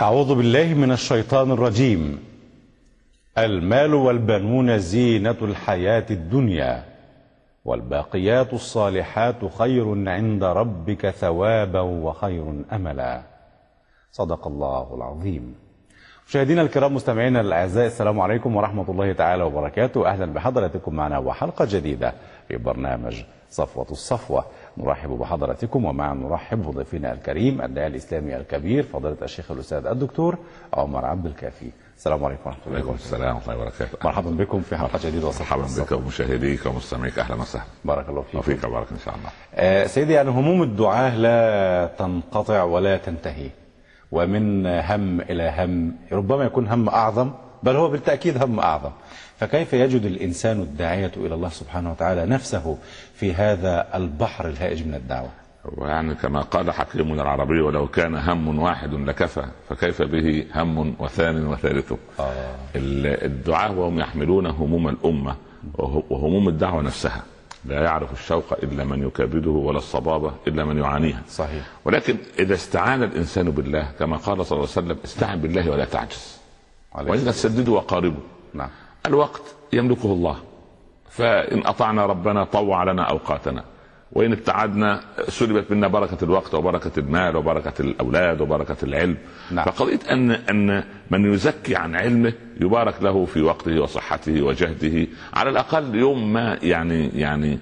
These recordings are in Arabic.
أعوذ بالله من الشيطان الرجيم. المال والبنون زينة الحياة الدنيا والباقيات الصالحات خير عند ربك ثوابا وخير أملا. صدق الله العظيم. مشاهدينا الكرام مستمعينا الأعزاء السلام عليكم ورحمة الله تعالى وبركاته. أهلا بحضراتكم معنا وحلقة جديدة في برنامج صفوة الصفوة. نرحب بحضراتكم ومع نرحب بضيفنا الكريم الداعي الإسلامي الكبير فضيلة الشيخ الأستاذ الدكتور عمر عبد الكافي. السلام عليكم ورحمة الله وبركاته السلام ورحمة الله وبركاته. مرحبا بكم في حلقة جديدة وصفوه مرحبا بك. ومشاهديك ومستمعيك. أهلا وسهلا. بارك الله فيكم وفيك بارك إن شاء الله. آه، سيدي يعني هموم الدعاة لا تنقطع ولا تنتهي ومن هم إلى هم ربما يكون هم أعظم بل هو بالتأكيد هم أعظم. فكيف يجد الإنسان الداعية إلى الله سبحانه وتعالى نفسه في هذا البحر الهائج من الدعوة؟ ويعني كما قال حكيمنا العربي ولو كان هم واحد لكفى فكيف به هم وثان وثالث؟ ال- الدعاة وهم يحملون هموم الأمة وه- وهموم الدعوة نفسها. لا يعرف الشوق إلا من يكابده ولا الصبابة إلا من يعانيها. صحيح. ولكن إذا استعان الإنسان بالله كما قال صلى الله عليه وسلم استعن بالله ولا تعجز. وإذا تسددوا وقاربوا نعم. الوقت يملكه الله. فإن أطعنا ربنا طوع لنا أوقاتنا. وإن ابتعدنا سلبت منا بركة الوقت وبركة المال وبركة الأولاد وبركة العلم. نعم. فقضية أن أن من يزكي عن علمه يبارك له في وقته وصحته وجهده. على الأقل يوم ما يعني يعني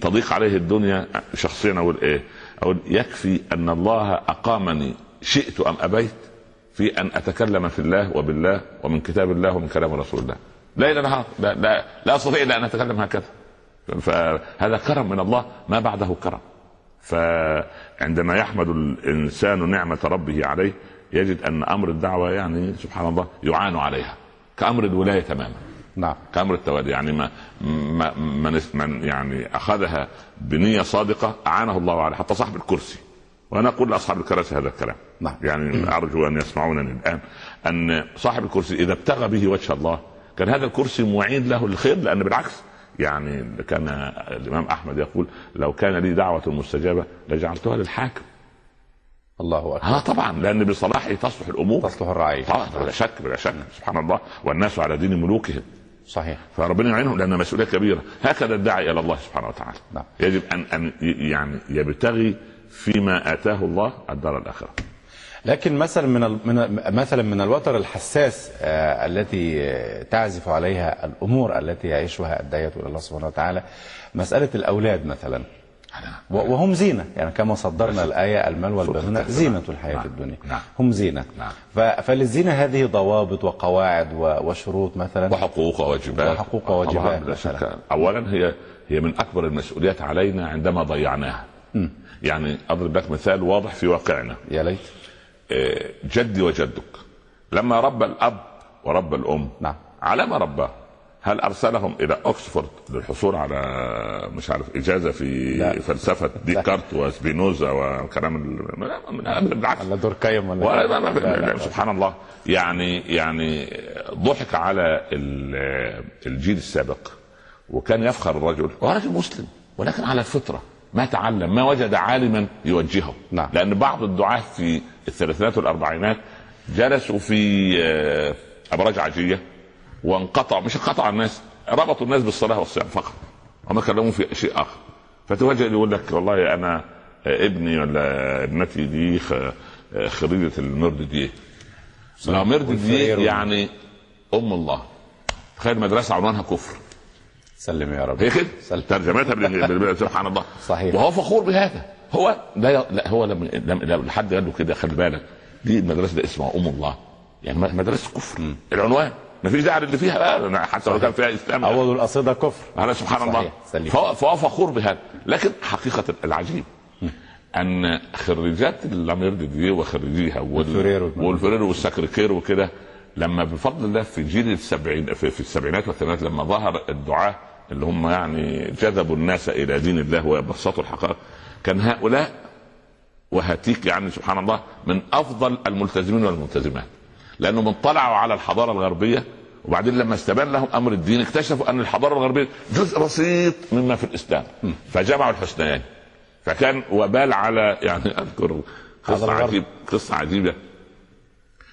تضيق عليه الدنيا شخصيا أقول إيه أقول يكفي أن الله أقامني شئت أم أبيت في أن أتكلم في الله وبالله ومن كتاب الله ومن كلام رسول الله. ليل نهار لا, لا, لا أستطيع إلا أن أتكلم هكذا. فهذا كرم من الله ما بعده كرم. فعندما يحمد الإنسان نعمة ربه عليه يجد أن أمر الدعوة يعني سبحان الله يعان عليها. كأمر الولاية تماما. نعم. كأمر التوالي. يعني ما, ما من, من يعني أخذها بنية صادقة أعانه الله عليه حتى صاحب الكرسي. وأنا أقول لأصحاب الكراسي هذا الكلام. نعم. يعني أرجو أن يسمعونني الآن. أن صاحب الكرسي إذا ابتغى به وجه الله كان هذا الكرسي معين له للخير لأن بالعكس يعني كان الإمام أحمد يقول لو كان لي دعوة مستجابة لجعلتها للحاكم. الله أكبر. ها طبعا لأن بصلاحه تصلح الأمور. تصلح الرعية طبعا بلا شك بلا شك. سبحان الله. والناس على دين ملوكهم. صحيح. فربنا يعينهم لأن مسؤولية كبيرة. هكذا الداعي إلى الله سبحانه وتعالى. نعم. يجب ان ان يعني يبتغي فيما آتاه الله الدار الآخرة. لكن مثلا من مثلا من الوتر الحساس آه، التي تعزف عليها الأمور التي يعيشها الداعية إلى الله سبحانه وتعالى مسألة الأولاد مثلا. و- وهم زينة. يعني كما صدرنا الآية المال والبنون نعم. زينة الحياة نعم. الدنيا. نعم. هم زينة. نعم. ف- فللزينة هذه ضوابط وقواعد وشروط مثلا. وحقوق وواجبات. وحقوق وواجبات. شك. اولا هي هي من أكبر المسؤوليات علينا عندما ضيعناها. يعني أضرب لك مثال واضح في واقعنا. يا ليت. جدي وجدك لما ربى الأب وربى الأم نعم. على ما رباه هل أرسلهم إلى اوكسفورد للحصول على مش عارف إجازة في لا. فلسفة ديكارت وسبينوزا ال- أبدا بالعكس ولا دوركايم ولا ولا لا لا لا، لا لا. سبحان الله يعني يعني ضحك على ال- الجيل السابق وكان يفخر الرجل هو رجل مسلم ولكن على الفطرة ما تعلم ما وجد عالما يوجهه نعم. لأن بعض الدعاة في الثلاثينات والأربعينات جلسوا في آه، ابراج عاجيه وانقطع مش انقطع الناس ربطوا الناس بالصلاة والصيام فقط وما كلموا في شيء آخر. فتوجه يقول لك والله أنا آه، ابني ولا ابنتي دي آه، خريجة المرد دي. لا مرد دي يعني أم الله. تخيل مدرسة عنوانها كفر. سلم يا رب. هي كده. ترجمتها سبحان الله. صحيح. وهو فخور بهذا. هو لا ي- لا هو لما لما لما حد قال له كده خلي بالك دي المدرسة دي اسمها أم الله يعني مدرسة كفر العنوان ما فيش داعي اللي فيها بقى حتى لو كان فيها إسلام أول القصيده كفر هذا سبحان صحيح. الله. فهو, فهو فخور بهذا لكن حقيقة العجيب أن خريجات ال Mère de Dieu وخريجيها والفرير و. والفرير وال Sacré-Cœur وكده لما بفضل الله في جيل السبعين في, في السبعينات والثمانينات لما ظهر الدعاة اللي هم يعني جذبوا الناس إلى دين الله وبسطوا الحقائق كان هؤلاء وهاتيك يعني سبحان الله من أفضل الملتزمين والملتزمات. لانهم اطلعوا على الحضارة الغربية وبعدين لما استبان لهم أمر الدين اكتشفوا أن الحضارة الغربية جزء بسيط مما في الإسلام. فجمعوا الحسنيين. فكان وبال على يعني أذكر قصة. عجيب قصة عجيبة.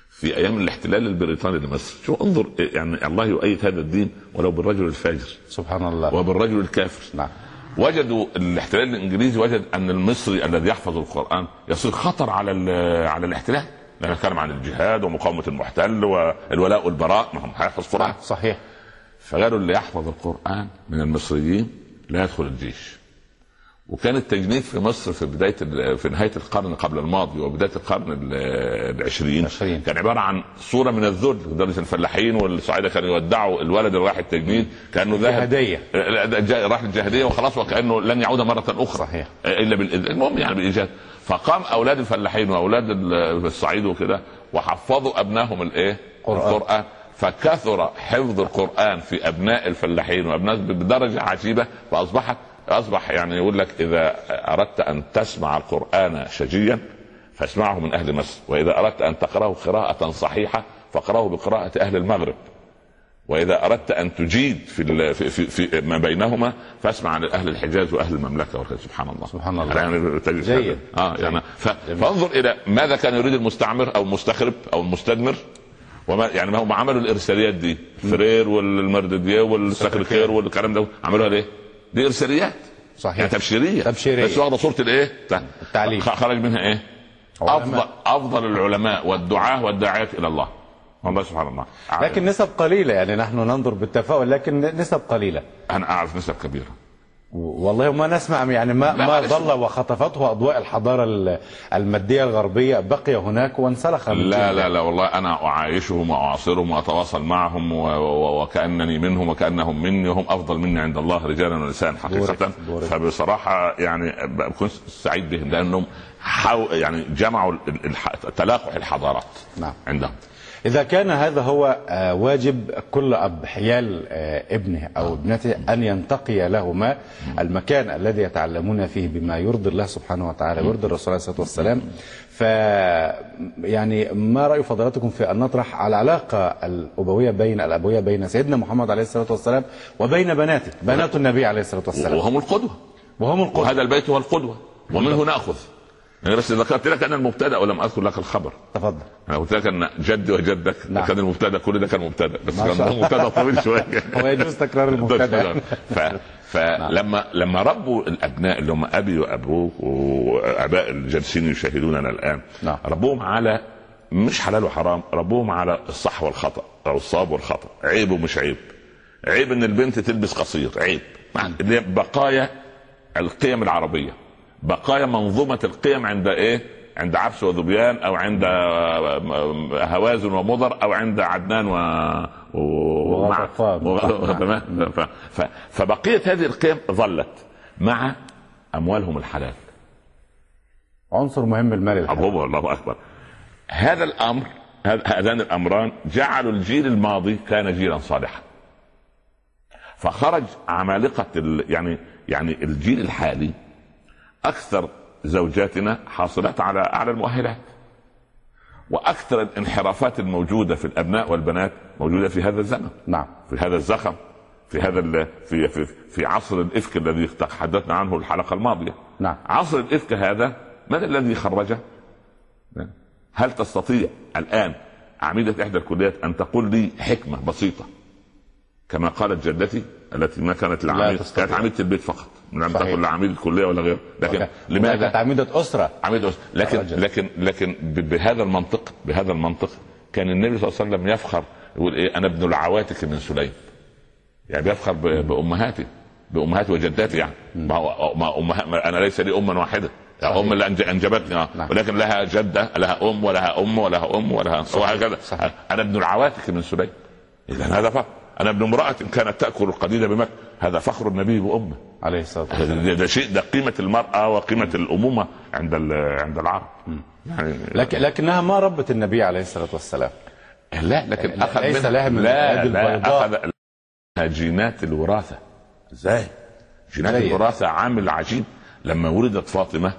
في أيام الاحتلال البريطاني لمصر. شو انظر يعني الله يؤيد هذا الدين ولو بالرجل الفاجر. سبحان الله. وبالرجل الكافر. نعم. وجدوا الاحتلال الإنجليزي وجد أن المصري الذي يحفظ القرآن يصير خطر على على الاحتلال لأن نتكلم عن الجهاد ومقاومة المحتل والولاء والبراء ما هم هيحفظ قرآن. صحيح. فقالوا اللي يحفظ القرآن من المصريين لا يدخل الجيش. وكان التجنيد في مصر في بداية ال- في نهاية القرن قبل الماضي وبداية القرن ال- العشرين. العشرين. كان عبارة عن صورة من الذل لدرجة الفلاحين والصعايدة كانوا يودعوا الولد اللي راح التجنيد كأنه ذهب. جا- راح الجاهلية وخلاص وكأنه لن يعود مرة أخرى. صحيح. إلا بال... المهم يعني بالإيجاد. فقام أولاد الفلاحين وأولاد ال- الصعيد وكده وحفظوا أبنائهم الإيه؟ القرآن. فكثر حفظ القرآن في أبناء الفلاحين وأبناء بدرجة عجيبة فأصبحت أصبح يعني يقول لك إذا أردت أن تسمع القرآن شجيا فاسمعه من أهل مصر وإذا أردت أن تقرأه قراءة صحيحة فاقرأه بقراءة أهل المغرب وإذا أردت أن تجيد في في, في, في ما بينهما فاسمع عن أهل الحجاز وأهل المملكة سبحان الله سبحان الله. يعني تجد جيد. آه يعني. فانظر إلى ماذا كان يريد المستعمر أو المستخرب أو المستدمر وما يعني ما هم عملوا الإرساليات دي فرير والمرددية والسكرتير والكلام ده عملوها ليه؟ دي ارساليات صحيح يعني تبشيرية تبشيرية. بس واخدة صورة الإيه؟ التعليم. خرج منها إيه؟ علماء. افضل أفضل العلماء والدعاة والداعيات إلى الله والله سبحان الله لكن نسب قليلة يعني نحن ننظر بالتفاؤل لكن نسب قليلة أنا أعرف نسب كبيرة والله ما نسمع يعني ما ما. ظل وخطفته أضواء الحضارة ال- المادية الغربية بقي هناك وانسلخ من لا. لا لا والله أنا أعايشهم وأعاصرهم وأتواصل معهم وكأنني منهم وكأنهم مني وهم أفضل مني عند الله رجالا ونساء حقيقة بورك- بورك. فبصراحة يعني بكون سعيد بهم لأنهم حاو يعني جمعوا تلاقح الحضارات نعم. عندهم إذا كان هذا هو آه، واجب كل أب حيال آه، ابنه أو ابنته أن ينتقي لهما المكان الذي يتعلمون فيه بما يرضي الله سبحانه وتعالى ويرضي الرسول عليه الصلاة والسلام. ف يعني ما رأي فضلاتكم في أن نطرح على العلاقة الأبوية بين الأبوية بين سيدنا محمد عليه الصلاة والسلام وبين بناته بنات النبي عليه الصلاة والسلام. وهم القدوة. وهم القدوة. وهذا البيت هو القدوة. ومنه نأخذ. بس ذكرت لك أنا المبتدأ ولم أذكر لك الخبر. تفضل. أنا قلت لك أن جدي وجدك نعم. كان المبتدأ كل ده كان مبتدأ. بس كان ده. مبتدأ طويل شوية. هو يجوز تكرار المبتدأ. ف... فلما لما ربوا الأبناء اللي هم أبي وأبوك وآباء الجالسين يشاهدوننا الآن نعم. ربوهم على مش حلال وحرام ربوهم على الصح والخطأ أو الصواب والخطأ. عيب ومش عيب. عيب إن البنت تلبس قصير. عيب. مع- اللي بقايا القيم العربية. بقايا منظومة القيم عند إيه؟ عند عبس وذبيان أو عند هوازن ومضر أو عند عدنان و... تمام. فبقية هذه القيم ظلت مع أموالهم الحلال. عنصر مهم المال الحلال. الله أكبر. هذا الأمر هذ- هذان الأمران جعلوا الجيل الماضي كان جيلا صالحا. فخرج عمالقة ال... يعني يعني الجيل الحالي أكثر زوجاتنا حاصلات على أعلى المؤهلات. وأكثر الانحرافات الموجودة في الأبناء والبنات موجودة في هذا الزمن. نعم. في هذا الزخم في هذا ال... في في في عصر الإفك الذي تحدثنا عنه الحلقة الماضية. نعم. عصر الإفك هذا من الذي خرجه؟ هل تستطيع الآن عميدة إحدى الكليات أن تقول لي حكمة بسيطة كما قالت جدتي التي ما كانت العميد. كانت عميدة البيت فقط؟ لم. تكن لا عميده كليه ولا غيره لكن كانت لماذا عميدة أسرة عميد أسرة. لكن الرجل. لكن لكن بهذا المنطق بهذا المنطق كان النبي صلى الله عليه وسلم يفخر يقول إيه أنا ابن العواتك من سليم يعني بيفخر ب- بأمهاتي بأمهاتي وجداتي يعني ما هو ما أنا ليس لي اما واحدة صحيح. أم اللي أنجبتني آه. نعم. ولكن لها جدة لها أم ولها أم ولها أم ولها وهكذا صحيح. أنا ابن العواتك من سليم اذا هذا فخر أنا ابن امرأة كانت تأكل القديد بمكة. هذا فخر النبي بأمه. عليه الصلاة والسلام. ده, شيء ده قيمة المرأة وقيمة الأمومة عند عند العرب. يعني لكن لكنها ما ربت النبي عليه الصلاة والسلام. لا لكن أخذ ليس لها من لا لا. أخذ لها جينات الوراثة. إزاي؟ جينات زي. الوراثة عامل عجيب لما ولدت فاطمة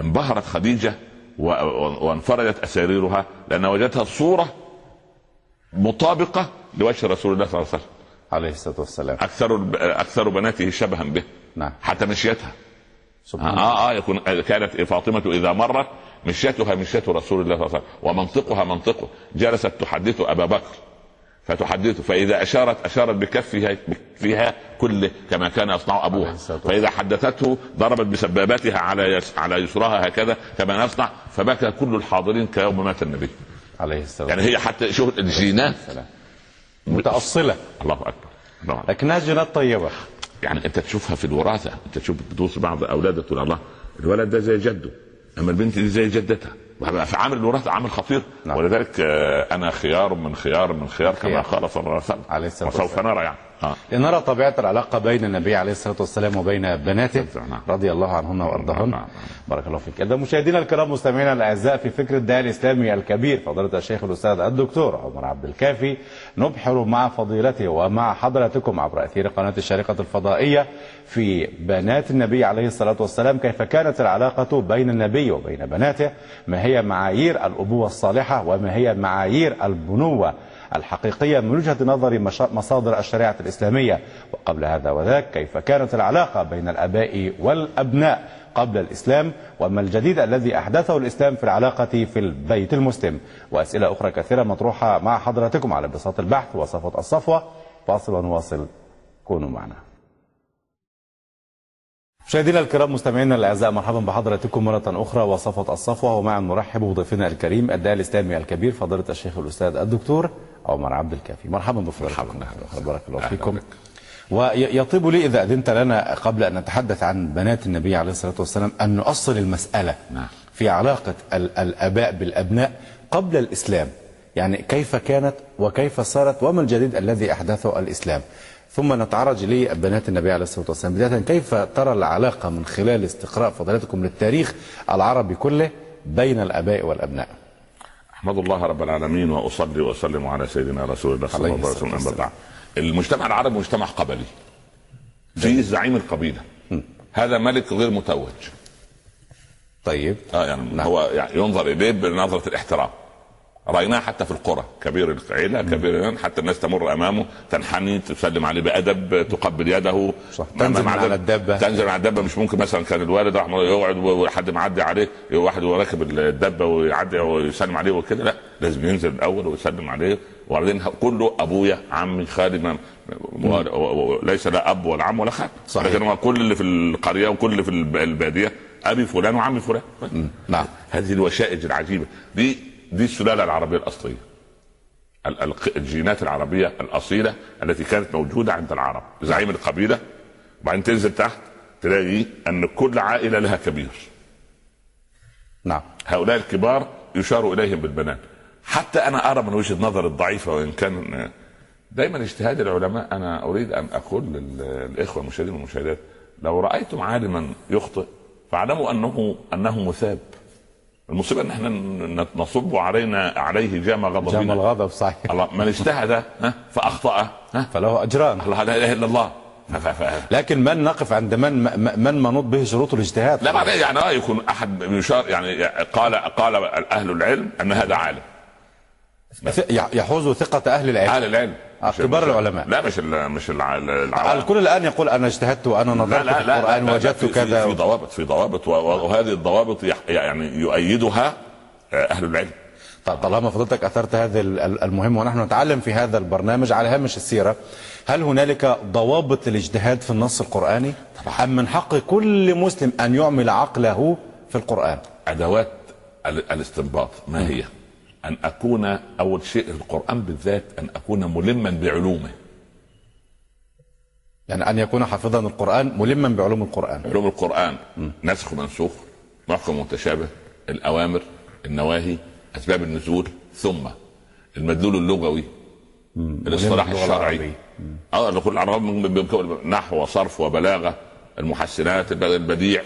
انبهرت خديجة وانفردت أساريرها لأن وجدتها صورة مطابقة لوجه رسول الله صلى الله عليه وسلم. عليه الصلاة والسلام. أكثر أكثر بناته شبها به. نعم. حتى مشيتها. سبحان آه آه يكون كانت فاطمة إذا مرت مشيتها مشية رسول الله صلى الله عليه وسلم. ومنطقها منطقه. جلست تحدث أبا بكر. فتحدثه فإذا أشارت أشارت بكفها فيها كله كما كان يصنع أبوها. فإذا حدثته ضربت بسبابتها على على يسرها هكذا كما نصنع. فبكى كل الحاضرين كيوم مات النبي. عليه السلام يعني هي حتى شوف الجينات. متأصلة. الله أكبر. لكنها جينات طيبة. يعني أنت تشوفها في الوراثة أنت تشوف بعض أولادك تقول الله الولد ده زي جده أما البنت دي زي جدتها. وهذا في عامل الوراثة عامل خطير نعم. ولذلك آه، أنا خيار من خيار من خيار كما. قال صلى الله عليه وسلم عليه الصلاة وسوف والسلام. نرى يعني آه. لنرى طبيعة العلاقة بين النبي عليه الصلاة والسلام وبين بناته نعم. رضي الله عنهن وأرضاهن نعم. بارك الله فيك إذا مشاهدينا الكرام مستمعينا الأعزاء في فكر الداعي الإسلامي الكبير فضيلة الشيخ الأستاذ الدكتور عمر عبد الكافي نبحر مع فضيلته ومع حضراتكم عبر أثير قناة الشارقة الفضائية في بنات النبي عليه الصلاة والسلام كيف كانت العلاقة بين النبي وبين بناته ما هي معايير الأبوة الصالحة وما هي معايير البنوة الحقيقية من وجهة نظر مصادر الشريعة الإسلامية. وقبل هذا وذاك كيف كانت العلاقة بين الآباء والأبناء قبل الإسلام وما الجديد الذي أحدثه الإسلام في العلاقة في البيت المسلم. وأسئلة أخرى كثيرة مطروحة مع حضراتكم على بساط البحث وصفة الصفوة. فاصل ونواصل كونوا معنا. مشاهدينا الكرام مستمعينا الأعزاء مرحبا بحضراتكم مرة أخرى وصفه الصفوة. ومع نرحب بضيفنا الكريم الداعي الإسلامي الكبير فضيلة الشيخ الأستاذ الدكتور عمر عبد الكافي. مرحبا بفضيلتكم بارك الله فيكم. ويطيب لي إذا أذنت لنا قبل أن نتحدث عن بنات النبي عليه الصلاة والسلام أن نؤصل المسألة نعم. في علاقة ال- الآباء بالأبناء قبل الإسلام. يعني كيف كانت وكيف صارت وما الجديد الذي أحدثه الإسلام. ثم نتعرج لبنات النبي عليه الصلاة والسلام. بداية كيف ترى العلاقة من خلال استقراء فضيلتكم للتاريخ العربي كله بين الآباء والأبناء؟ أحمد الله رب العالمين وأصلي وأسلم على سيدنا رسول الله صلى الله عليه الصلاة وسلم. المجتمع العربي مجتمع قبلي. في زعيم القبيلة. هذا ملك غير متوج. طيب. آه يعني نعم. هو يعني ينظر إليه بنظرة الاحترام. رأيناه حتى في القرى. كبير العيلة كبير حتى الناس تمر أمامه تنحني تسلم عليه بأدب تقبل يده. صح. تنزل على الدابة. تنزل على الدبة. مش ممكن مثلا كان الوالد راح يقعد وحد معدي عليه واحد راكب الدبة ويعدي ويسلم عليه وكده. لا لازم ينزل الأول ويسلم عليه. وبعدين كله أبويا عمي خالي ليس لا أب ولا عم ولا خال. صحيح. لكن هو كل اللي في القرية وكل اللي في الب- البادية أبي فلان وعمي فلان. نعم. هذه الوشائج العجيبة. دي دي السلالة العربية الأصلية. ال- ال- الجينات العربية الأصيلة التي كانت موجودة عند العرب. زعيم القبيلة. وبعدين تنزل تحت تلاقي أن كل عائلة لها كبير. نعم. هؤلاء الكبار يشار إليهم بالبنات. حتى أنا أرى من وجهة نظر الضعيفة وإن كان دائما اجتهاد العلماء أنا أريد أن أقول للإخوة المشاهدين والمشاهدات لو رأيتم عالما يخطئ فاعلموا أنه أنه مثاب. المصيبة إن إحنا نصب علينا عليه جام غضبنا جام الغضب صحيح. الله من اجتهد فأخطأ فله أجران. الله لا إله إلا الله. لكن من نقف عند من من منوط به شروط الاجتهاد؟ لا يعني يكون أحد يشار يعني قال قال أهل العلم أن هذا عالم. يحوز ثقة أهل العلم. أهل العلم. آه، كبار العلماء. لا مش ال- مش الع- العوام. الكل الآن يقول أنا اجتهدت وأنا نظرت لا في لا, القرآن لا, لا وجدت في, كذا في, في ضوابط في ضوابط وهذه الضوابط يعني يؤيدها آه، أهل العلم. طالما فضلتك أثرت هذا ال- ال- المهم ونحن نتعلم في هذا البرنامج على هامش السيرة هل هنالك ضوابط الاجتهاد في النص القرآني؟ أم من حق كل مسلم أن يعمل عقله في القرآن؟ أدوات ال- الاستنباط ما هي؟ أن أكون أول شيء القرآن بالذات أن أكون ملما بعلومه. يعني أن يكون حافظا القرآن ملما بعلوم القرآن. علوم القرآن نسخ ومنسوخ محكم ومتشابه الأوامر النواهي أسباب النزول ثم المدلول اللغوي الاصطلاح الشرعي. آه كل بيكون نحو وصرف وبلاغة المحسنات الب- البديع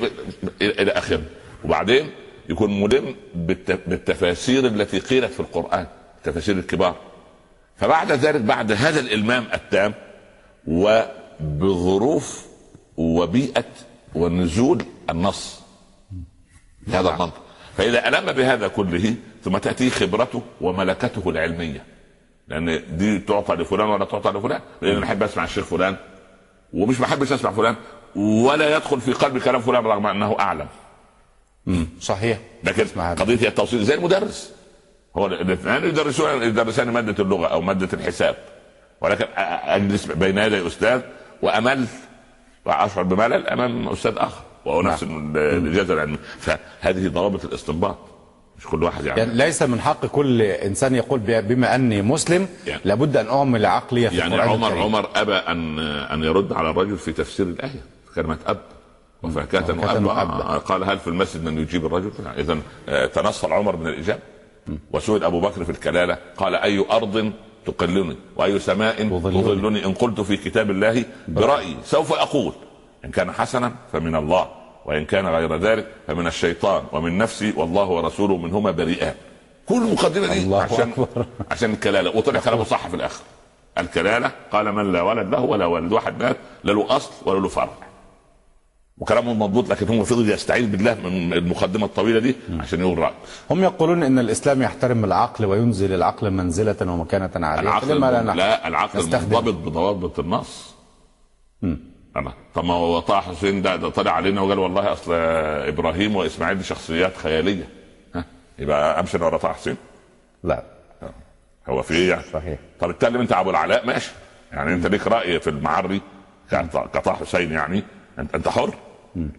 إلى إلى آخره. وبعدين يكون ملم بالت- بالتفاسير التي قيلت في القرآن تفاسير الكبار. فبعد ذلك بعد هذا الإلمام التام وبظروف وبيئة ونزول النص بهذا المنطق. فإذا ألم بهذا كله ثم تأتي خبرته وملكته العلمية. لأن دي تعطى لفلان ولا تعطى لفلان لأن أنا احب أسمع الشيخ فلان ومش ما احبش أسمع فلان ولا يدخل في قلب كلام فلان رغم أنه صحيح. لكن. قضية التوصيل. زي المدرس هو الاثنين يدرسون يدرسان مادة اللغة أو مادة الحساب. ولكن أجلس بين يدي أستاذ وامل وأشعر بملل أمام أستاذ آخر. وهو نفس الاجازه العلميه فهذه ضوابط الاستنباط. مش كل واحد يعني, يعني ليس من حق كل إنسان يقول بما أني مسلم يعني- لابد أن أعمل عقلي في يعني عمر الكريم. عمر أبى ان أن يرد على الرجل في تفسير الآية. كلمة أب. وفاكهة وأبا. وأبا. قال هل في المسجد من يجيب الرجل؟ إذا تنصل عمر من الإجابة وسئل أبو بكر في الكلالة قال أي أرض تقلني؟ وأي سماء تظلني. تظلني إن قلت في كتاب الله؟ برأيي سوف أقول. إن كان حسنا فمن الله وإن كان غير ذلك فمن الشيطان ومن نفسي والله ورسوله منهما بريئان كل المقدمة دي الله عشان أكبر. عشان الكلالة. وطلع كلامه صح في الآخر. الكلالة قال من لا ولد له ولا ولد واحد مات لا له أصل ولا له فرع. وكلامه مضبوط لكن هو فضل يستعيذ بالله من المقدمة الطويلة دي عشان يقول راي هم يقولون إن الإسلام يحترم العقل وينزل العقل منزلة ومكانة عاليه العقل لا, لا العقل. منضبط بضوابط النص. أنا. طب ما هو طه حسين ده, ده طلع علينا وقال والله أصل إبراهيم وإسماعيل دي شخصيات خيالية. ها؟ يبقى أمشي ورا طه حسين؟ لا. هو في إيه يعني؟ صحيح. طب اتكلم أنت أبو العلاء ماشي. يعني أنت ليك رأي في المعري كط- كطه حسين يعني. انت أنت حر.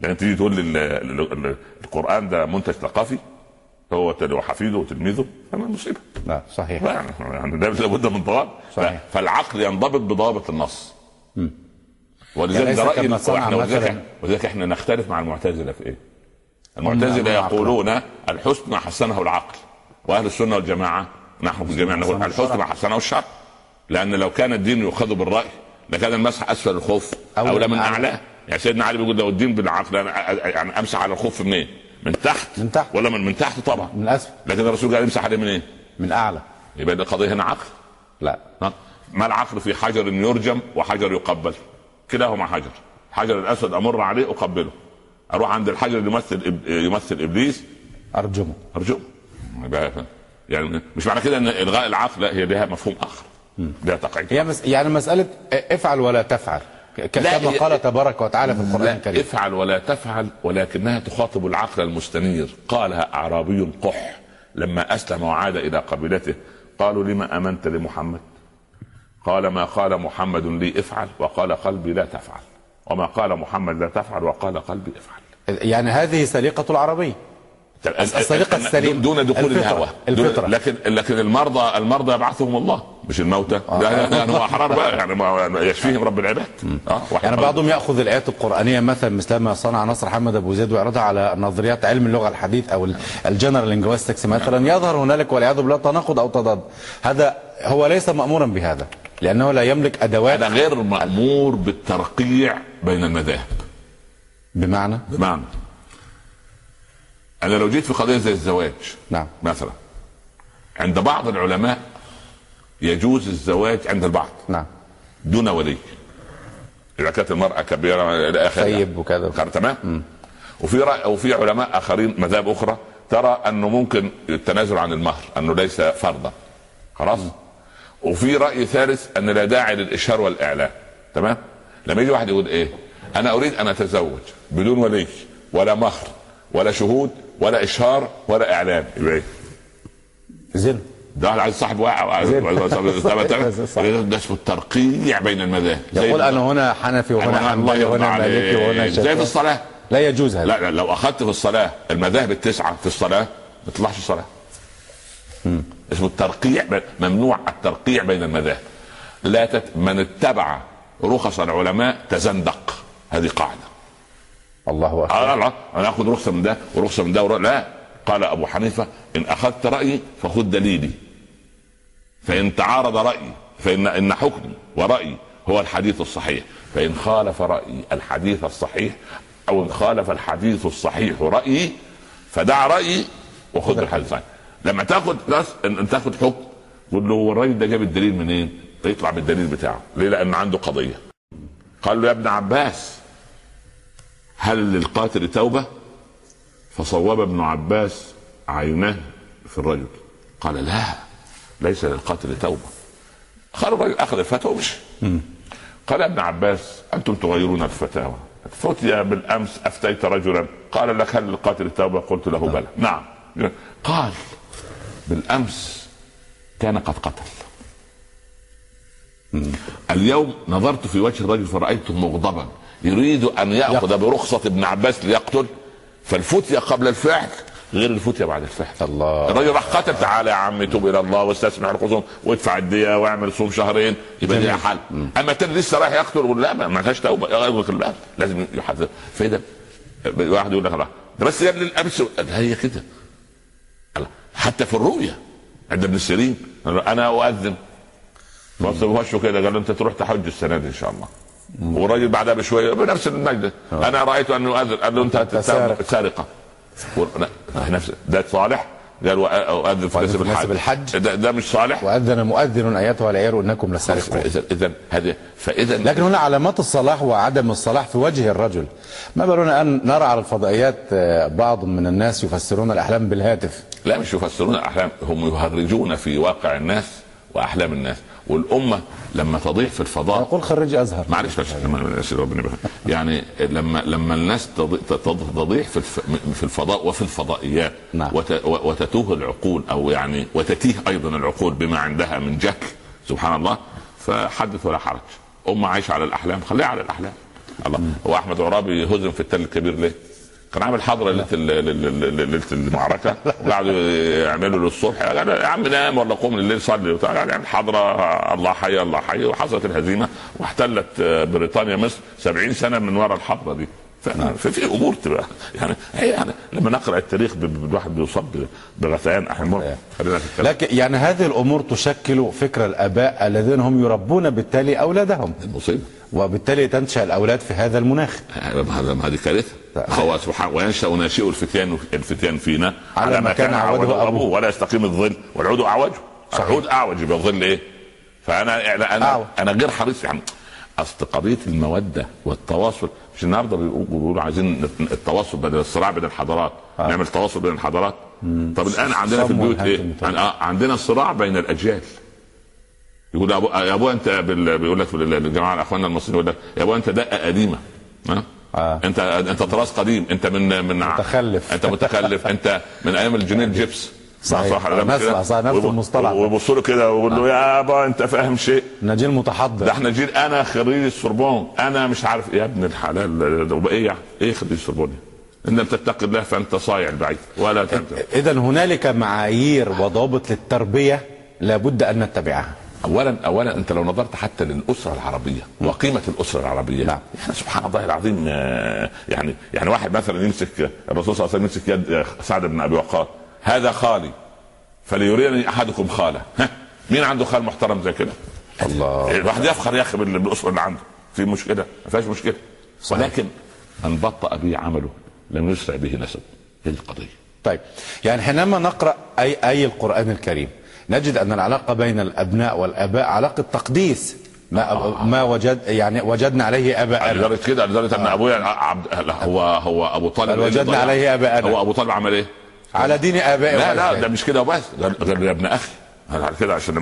لأن تيجي تقول لي ال- ال- ال- القرآن ده منتج ثقافي هو وحفيده وتلميذه فما مصيبه لا صحيح. يعني ده لابد من ضوابط. فالعقل ينضبط بضوابط النص. يعني ولذلك ليس ده رأيي وإحنا ولذلك إحنا نختلف مع المعتزلة في إيه؟ المعتزلة يقولون الحسن ما حسنه العقل وأهل السنة والجماعة نحن في الجميع نقول الحسن ما حسنه الشرع. لأن لو كان الدين يؤخذ بالرأي لكان المسح أسفل الخف أو أولى من. اعلاه يعني سيدنا علي بيقول لو الدين بالعقل أنا يعني أمسح على الخف منين؟ من تحت. من تحت. ولا من من تحت طبعا. من أسفل. لكن الرسول قال امسح عليه منين؟ من أعلى. يبقى القضية هنا عقل؟ لا. ها؟ ما العقل في حجر يرجم وحجر يقبل؟ كلاهما حجر. حجر الأسود أمر عليه أقبله. أروح عند الحجر اللي يمثل يمثل إبليس؟ أرجمه. يبقى يعني مش معنى كده إن إلغاء العقل لا هي لها مفهوم آخر. لها تقعيد. هي مس... يعني مسألة افعل ولا تفعل. كما قال تبارك وتعالى في القرآن لا الكريم. افعل ولا تفعل ولكنها تخاطب العقل المستنير. قالها أعرابي قح لما أسلم وعاد إلى قبيلته. قالوا لما آمنت لمحمد؟ قال ما قال محمد لي افعل وقال قلبي لا تفعل. وما قال محمد لا تفعل وقال قلبي افعل. يعني هذه سليقة العربي السرقة السليمة. دون دخول الفطرة. الهوى. الفطرة. لكن لكن المرضى المرضى يبعثهم الله. مش الموتى. لا يعني هو احرار بقى. يعني ما- يشفيهم رب العباد. واحد يعني بعضهم يأخذ الآيات القرآنية مثلا مثل ما صنع نصر حمد أبو زيد ويعرضها على نظريات علم اللغة الحديث أو ال general linguistics مثلا. يظهر هنالك والعياذ بالله تناقض أو تضاد. هذا هو ليس مامورا بهذا لأنه لا يملك أدوات. أنا غير مأمور بالترقيع بين المذاهب. بمعنى؟ بمعنى. أنا لو جيت في قضية زي الزواج نعم. مثلا عند بعض العلماء يجوز الزواج عند البعض نعم. دون ولي. اذا كانت المرأة كبيرة إلى اخره طيب وكذا. تمام؟ وفي رأي وفي علماء آخرين مذاهب أخرى ترى أنه ممكن التنازل عن المهر أنه ليس فرضا. خلاص؟ وفي رأي ثالث أن لا داعي للإشهار والإعلان. تمام؟ لما يجي واحد يقول إيه؟ أنا أريد أن أتزوج بدون ولي ولا مهر ولا شهود ولا إشهار ولا إعلان. يبقى إيه؟ زين ده عايز صاحب واقع. ده اسمه الترقيع بين المذاهب. يقول أنا هنا حنفي وهنا حنبلي وهنا. مالكي وهنا زي في شافعي الصلاة. لا يجوز هذا. لا لا لو أخذت في الصلاة المذاهب التسعة في الصلاة ما تطلعش صلاه اسمه الترقيع ممنوع الترقيع بين المذاهب. لا تت... من اتبع رخص العلماء تزندق. هذه قاعدة. الله أكبر. آه لا أنا آخذ رخصة من ده ورخصة من ده ورخصة. لا. قال أبو حنيفة إن أخذت رأيي فخذ دليلي. فإن تعارض رأيي فان إن حكمي ورأيي هو الحديث الصحيح. فإن خالف رأيي الحديث الصحيح أو إن خالف الحديث الصحيح رأيي فدع رأيي وخذ الحديث الصحيح. لما تاخذ بس ان تاخذ حكم قول له هو الراجل ده جاب الدليل منين؟ يطلع بالدليل بتاعه. ليه؟ لأن عنده قضية. قال له يا ابن عباس هل للقاتل توبة؟ فصوب ابن عباس عيناه في الرجل. قال لا ليس للقاتل توبة. قال الرجل أخذ الفتوى ومشي. قال ابن عباس أنتم تغيرون الفتاوى. فتي بالأمس أفتيت رجلا. قال لك هل للقاتل التوبه قلت له بلى. نعم. قال بالأمس كان قد قتل. اليوم نظرت في وجه الرجل فرأيته مغضبا. يريد أن يأخذ برخصة ابن عباس ليقتل فالفتية قبل الفعل. غير الفتية بعد الفعل. الله. الرجل راح قتل. تعالى يا عم توب إلى الله واستسمع الخصوم وادفع الدية واعمل صوم شهرين يبقى ليها حل. أما تاني لسه رايح يقتل يقول لا ما لهاش توبة. لا لازم يحذر. فإذا واحد يقول لك لا ده بس يا ابن الامس هي كده. حتى في الرؤيه عند ابن سيرين أنا أؤذن. بص وشه كده قال له أنت تروح تحج السنة دي إن شاء الله. والراجل بعدها بشويه بنفس المجد أنا رأيت أنه يؤذن قال له أنت سارق. سارقة. نفس ده صالح؟ قال وأذن في في الحج الحج. ده, ده مش صالح؟ وأذن مؤذن أيتها العير إنكم لسارقون. اذا إذا هذه فاذا لكن هنا علامات الصلاح وعدم الصلاح في وجه الرجل. ما بالنا أن نرى على الفضائيات آه، بعض من الناس يفسرون الأحلام بالهاتف. لا مش يفسرون الأحلام هم يهرجون في واقع الناس وأحلام الناس. والأمة لما تضيع في الفضاء يقول خريج أزهر معلش ربنا. يعني لما لما الناس تضي- تض- تضيع في في الفضاء وفي الفضائيات نعم. وت- وتتوه العقول أو يعني وتتيه أيضا العقول بما عندها من جهل سبحان الله فحدث ولا حرج أمة عايشة على الأحلام خليها على الأحلام الله هو احمد عرابي هزم في التل الكبير ليه؟ كان عامل حضره ليلة ليلة المعركة وقعدوا يعملوا للصبح. قال يا عم نام ولا قوم الليل صلي. وبتاع قال يعني حضرة الله حي الله حي وحصلت الهزيمة واحتلت بريطانيا مصر 70 سنة من وراء الحضره دي. ففي أمور تبقى. يعني هي يعني لما نقرأ التاريخ الواحد بيصاب بغثيان أحيانا في الكلام. لكن يعني هذه الأمور تشكل فكر الآباء الذين هم يربون بالتالي أولادهم. مصيبة. وبالتالي تنشأ الأولاد في هذا المناخ. هذا هذه كارثة. هو سبحانه وينشا ناشئ الفتيان الفتيان فينا على ما كان عوده أبوه. ولا يستقيم الظل. والعود اعوج العود اعوج يبقى الظل إيه؟ فانا يعني أنا أعوج. أنا غير حريص. يعني اصل قضيه المودة والتواصل مش النهارده بيقولوا عايزين التواصل بدل الصراع بين الحضارات. آه. نعمل تواصل بين الحضارات. طب الآن عندنا في البيوت إيه؟ عن- آه، عندنا صراع بين الأجيال. يقول ابو يا أبو أنت بال... بيقول لك الجماعه اخواننا المصريين يقول لك يا أبو أنت دقة قديمة. ها؟ آه. انت أنت تراث قديم. أنت من من متخلف. أنت متخلف. أنت من أيام الجنين جيبس ولا مش نسمع كده؟ صح، نفس ويبص- المصطلح. ده. ويبصوا له كده ويقول له يا أبا أنت فاهم شيء؟ نجيل متحضر. ده إحنا جيل أنا خريج السوربون. أنا مش عارف يا ابن الحلال إيه يعني؟ إيه خريج السوربون؟ إن لم تتقي الله فأنت صايع البعيد ولا تنتهي اذا هنالك معايير وضوابط للتربية لابد أن نتبعها. اولا اولا أنت لو نظرت حتى للأسرة العربية وقيمة الأسرة العربية. نعم. يعني سبحان الله العظيم آه، يعني يعني واحد مثلا يمسك الرسول صلى الله عليه وسلم يمسك يد آه، سعد بن أبي وقاص. هذا خالي فليريني أحدكم خاله ها مين عنده خال محترم زي كده؟ الله الواحد يفخر يا أخي بال- بالاسره اللي عنده في مشكلة ما فيهاش مشكلة صحيح. ولكن ان بطأ به عمله لم يسرع به نسب هي القضية طيب يعني حينما نقرأ أي أي القرآن الكريم نجد أن العلاقة بين الأبناء والآباء علاقة تقديس ما ما وجد يعني وجدنا عليه آباءنا لدرجه كده لدرجة أن أبويا عبد هو هو أبو طالب وجدنا؟ عليه آباءنا. هو أبو طالب عمل إيه؟ على دين ابائه لا لا. ده مش كده وبس قال يا ابن أخي. على كده عشان